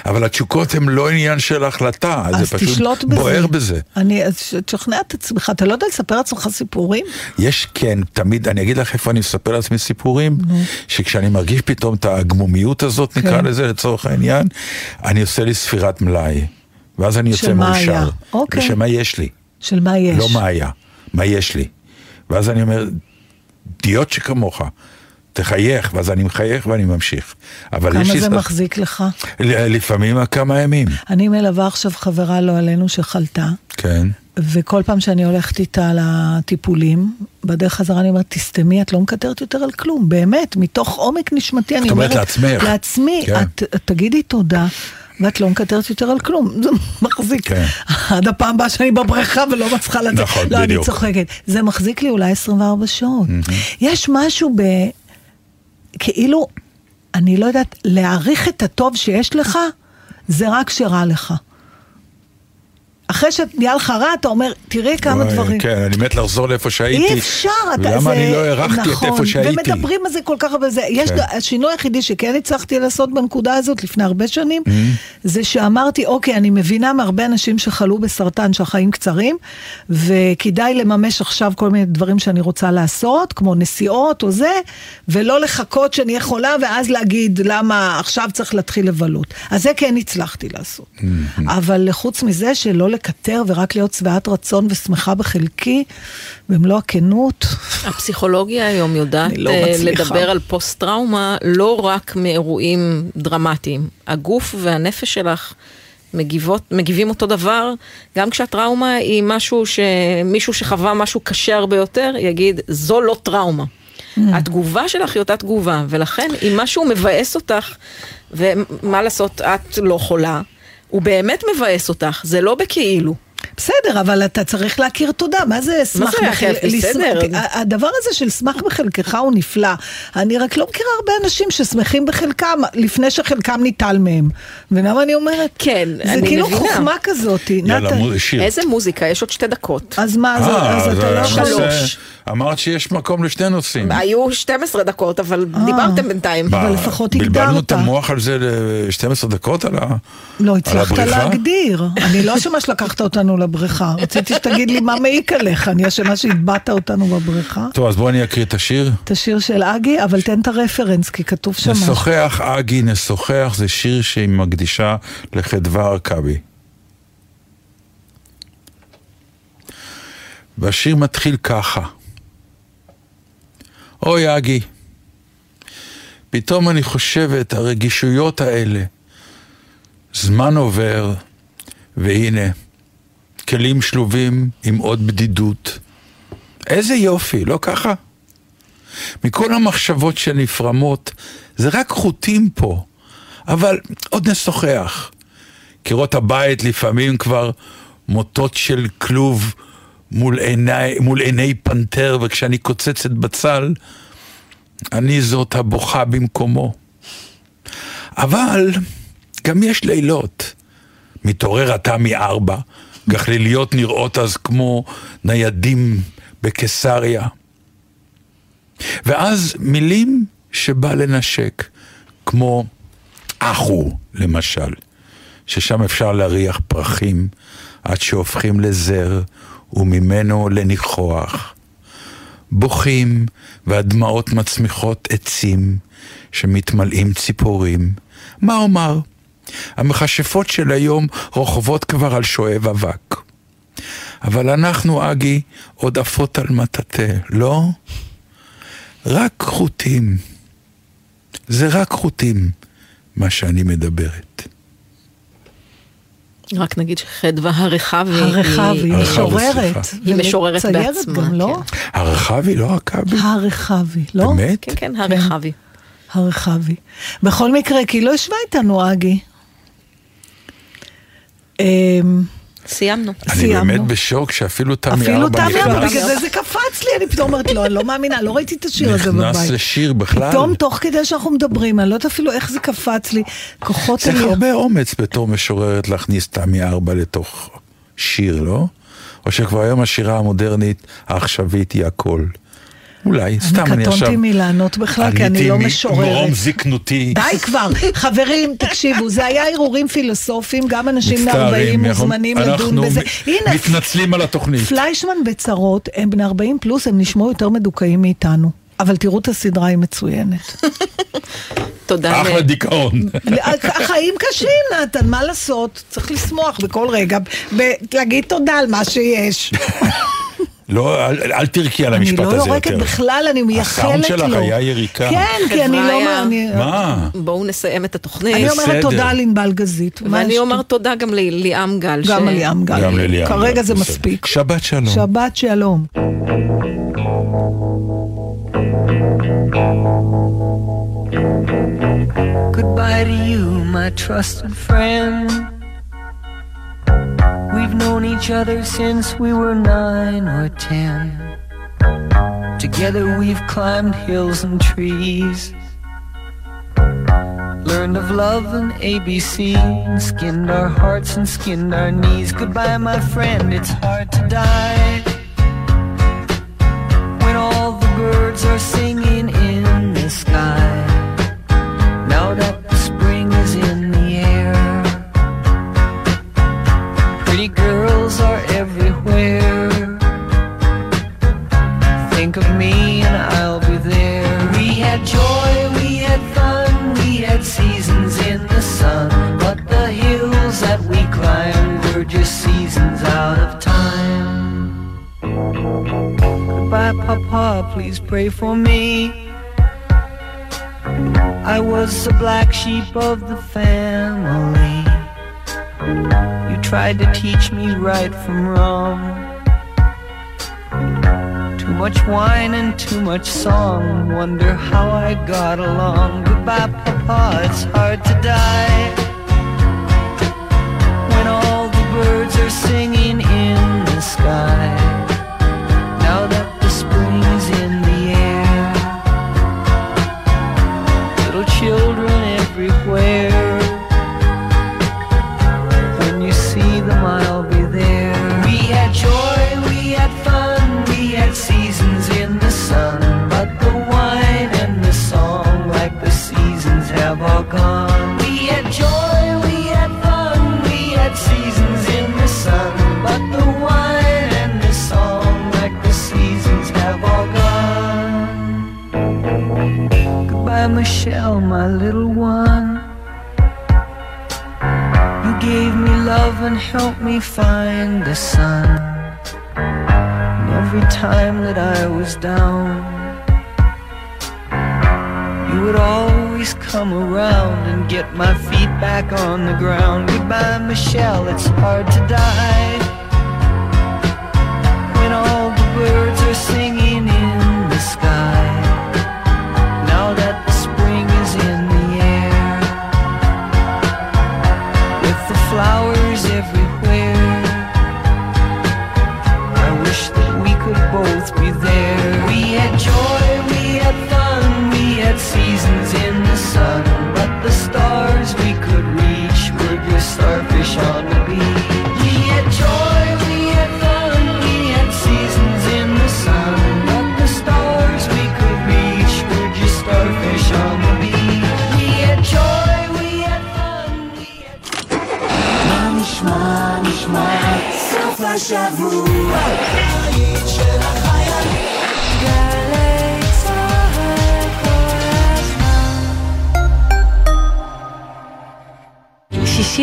אבל התשוקות הן לא עניין של החלטה, אז זה פשוט תשלוט בזה. בוער בזה. אני, אז תשכנע את עצמך, אתה לא יודע לספר לעצמך סיפורים? יש, כן, תמיד, אני אגיד לך איפה אני מספר לעצמי סיפורים, שכשאני מרגיש פתאום את הגמומיות הזאת, נקרא כן. לזה לצורך העניין, אני עושה לי ספירת מלאי, ואז אני יוצא של מה. מאושר. אוקיי. ושמה יש לי, של מה יש? לא מה היה, מה יש לי. ואז אני אומר, דיוט שכמוך, תחייך, ואז אני מחייך ואני ממשיך. אבל יש כמה. זה מחזיק לך? לפעמים כמה ימים, אני מלווה עכשיו חברה לא עלינו שחלתה, כן. וכל פעם שאני הולכת איתה לטיפולים, בדרך חזרה אני אומרת, תסתמי, את לא מקטרת יותר על כלום, באמת, מתוך עומק נשמתי, אני את אומרת אומרת... לעצמך. לעצמי, כן. את, את תגידי תודה. ואת לא מקטרת יותר על כלום, זה מחזיק. כן. עד הפעם הבאה שאני בבריכה ולא מצליחה לצאת. נכון, לא, בדיוק. אני צוחקת. זה מחזיק לי אולי 24 שעות. יש משהו ב... כאילו, אני לא יודעת, להעריך את הטוב שיש לך, זה רק שרע לך. אחרי שנהיה לך רע, אתה אומר, תראי כמה וואי, דברים. כן, אני מת לחזור לאיפה שהייתי. אי אפשר, אתה, ולמה זה... אני לא הערכתי את נכון, איפה שהייתי? ומדברים על זה כל כך הרבה, זה, יש, כן. השינוי היחידי שכן הצלחתי לעשות בנקודה הזאת לפני הרבה שנים, Mm-hmm. זה שאמרתי, אוקיי, אני מבינה מהרבה אנשים שחלו בסרטן שהחיים קצרים, וכדאי לממש עכשיו כל מיני דברים שאני רוצה לעשות, כמו נסיעות או זה, ולא לחכות שאני אהיה חולה ואז להגיד למה עכשיו צריך להתחיל לבלות. אז זה כן הצלחתי לעשות. Mm-hmm. אבל חוץ מזה, שלא לקטר ורק להיות שבעת רצון ושמחה בחלקי, במלוא הכנות. הפסיכולוגיה היום יודעת לא אה. לדבר על פוסט-טראומה לא רק מאירועים דרמטיים. הגוף והנפש שלך מגיבות, מגיבים אותו דבר, גם כשהטראומה היא משהו שמישהו שחווה משהו קשה הרבה יותר, יגיד, זו לא טראומה. התגובה שלך היא אותה תגובה, ולכן אם משהו מבאס אותך, ומה לעשות, את לא חולה, הוא באמת מבאס אותך, זה לא בכאילו. בסדר, אבל אתה צריך להכיר תודה, מה זה שמח זה בחל- אחי? בסדר. לשמח- הדבר הזה של שמח בחלקך הוא נפלא. אני רק לא מכירה הרבה אנשים ששמחים בחלקם לפני שחלקם ניטל מהם. ולמה אני אומרת? כן, זה אני כאילו מבינה. חוכמה כזאת. יאללה, שיר. איזה מוזיקה? יש עוד שתי דקות. אז מה, אז- אה, אז אתה לא יכול... שלוש. אמרת שיש מקום לשני נושאים. היו 12 דקות, אבל אה. דיברתם בינתיים. אבל לפחות בלבלנו הגדרת. את המוח על זה ל-12 דקות על. לא על הצלחת הבריכה? להגדיר. אני לא אשמה שלקחת אותנו לבריכה. רציתי שתגיד לי מה מעיק עליך. אני אשמה שהטבעת אותנו בבריכה. טוב, אז בואו אני אקריא את השיר. את השיר של אגי, אבל תן את הרפרנס, כי כתוב שם משהו. נשוחח, אגי, נשוחח, זה שיר שהיא מקדישה לחדווה ארכבי. והשיר מתחיל ככה: אוי, אגי, פתאום אני חושבת, הרגישויות האלה, זמן עובר, והנה, כלים שלובים עם עוד בדידות. איזה יופי, לא ככה? מכל המחשבות שנפרמות, זה רק חוטים פה. אבל עוד נשוחח. קירות הבית לפעמים כבר מוטות של כלוב מול עיני, מול עיני פנתר, וכשאני קוצצת בצל, אני זאת הבוכה במקומו. אבל גם יש לילות. מתעורר אתה מארבע, גחליליות נראות אז כמו ניידים בקיסריה. ואז מילים שבא לנשק, כמו אחו, למשל, ששם אפשר להריח פרחים עד שהופכים לזר וממנו לניחוח. בוכים והדמעות מצמיחות עצים שמתמלאים ציפורים. מה אומר? המכשפות של היום רוכבות כבר על שואב אבק. אבל אנחנו, אגי, עוד עפות על מטאטא, לא? רק חוטים. זה רק חוטים, מה שאני מדברת. רק נגיד שחדווה הרחבי. הרחבי, היא משוררת. היא משוררת בעצמה, גם, לא? הרחבי, לא הכבי? הרחבי, לא? באמת? כן, כן, הרחבי. הרחבי. בכל מקרה, כי לא ישבה איתנו אגי. אמ, סיימנו. אני סיימנו. באמת בשוק שאפילו תמי אפילו ארבע תמי ארבע, נכנס, בגלל זה זה קפץ לי, אני פתאום אומרת, לא, אני לא מאמינה, לא ראיתי את השיר הזה נכנס בבית. לשיר בכלל. פתאום, תוך כדי שאנחנו מדברים, אני לא יודעת אפילו איך זה קפץ לי. כוחות צריך. הרבה אומץ בתור משוררת להכניס תמי ארבע לתוך שיר, לא? או שכבר היום השירה המודרנית העכשווית היא הכל. אולי, סתם אני עכשיו... קטונתי מלענות בכלל, כי אני לא משוררת. ממרום זקנותי. די כבר, חברים, תקשיבו, זה היה הרהורים פילוסופיים, גם אנשים בני 40 מצטערים, אנחנו- מוזמנים לדון אנחנו בזה. הנה, מתנצלים על התוכנית. פליישמן בצרות, הם בני 40 פלוס, הם נשמעו יותר מדוכאים מאיתנו. אבל תראו את הסדרה, היא מצוינת. תודה. אחלה דיכאון. החיים קשים, נתן, מה לעשות? צריך לשמוח בכל רגע, להגיד תודה על מה שיש. לא, אל, אל תרקי על אני המשפט לא הזה יותר. יורקת בכלל, אני מייחלת לו. הסאונד שלך היה יריקה. כן, כי אני. לא... אני- מה? בואו נסיים את התוכנית. אני בסדר. אומרת תודה לענבל גזית. ואני יש- אומר תודה גם לליאם גל. גם ש- לליאם גל. גם לליאם. כרגע גם, זה בסדר. מספיק. שבת שלום. שבת שלום. Goodbye to you, my trusted friend. We've known each other since we were nine or ten. Together we've climbed hills and trees. Learned of love and ABC, skinned our hearts and skinned our knees. Goodbye, my friend, it's hard to die. When all the birds are singing out of time. Goodbye, Papa, please pray for me. I was the black sheep of the family. You tried to teach me right from wrong. Too much wine and too much song. Wonder how I got along. Goodbye, Papa, it's hard to die. When all the birds are singing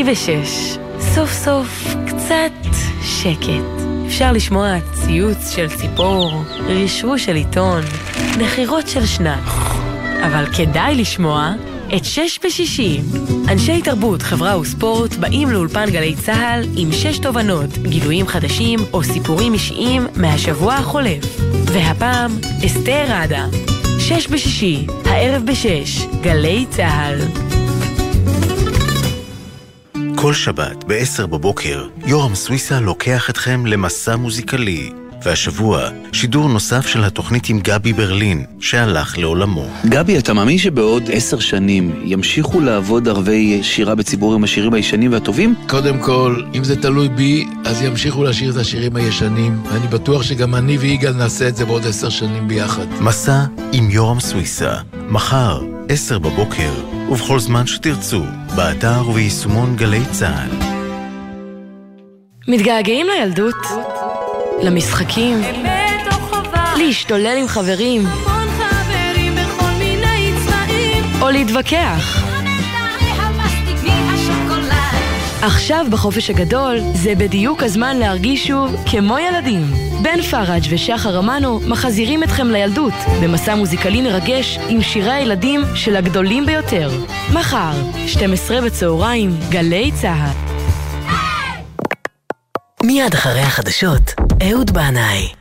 66. סוף סוף קצת שקט. אפשר לשמוע ציוץ של ציפור, רשרוש של עיתון, נחירות של שנת. אבל כדאי לשמוע את שש בשישים. אנשי תרבות, חברה וספורט באים לאולפן גלי צה"ל עם שש תובנות, גילויים חדשים או סיפורים אישיים מהשבוע החולף. והפעם, אסתר ראדה. שש בשישי, הערב בשש, גלי צה"ל. כל שבת ב-10 בבוקר, יורם סוויסה לוקח אתכם למסע מוזיקלי. והשבוע, שידור נוסף של התוכנית עם גבי ברלין, שהלך לעולמו. גבי, אתה מאמין שבעוד עשר שנים ימשיכו לעבוד ערבי שירה בציבור עם השירים הישנים והטובים? קודם כל, אם זה תלוי בי, אז ימשיכו לשיר את השירים הישנים, ואני בטוח שגם אני ויגאל נעשה את זה בעוד עשר שנים ביחד. מסע עם יורם סוויסה, מחר, 10 בבוקר, ובכל זמן שתרצו, באתר וביישומון גלי צה"ל. מתגעגעים לילדות? למשחקים? להשתולל עם חברים? חברים. או להתווכח? עכשיו בחופש הגדול, זה בדיוק הזמן להרגיש שוב כמו ילדים. בן פראג' ושחר אמנו מחזירים אתכם לילדות במסע מוזיקלי מרגש עם שירי הילדים של הגדולים ביותר. מחר, 12 בצהריים, גלי צה"ל. מיד אחרי החדשות, אהוד בנאי.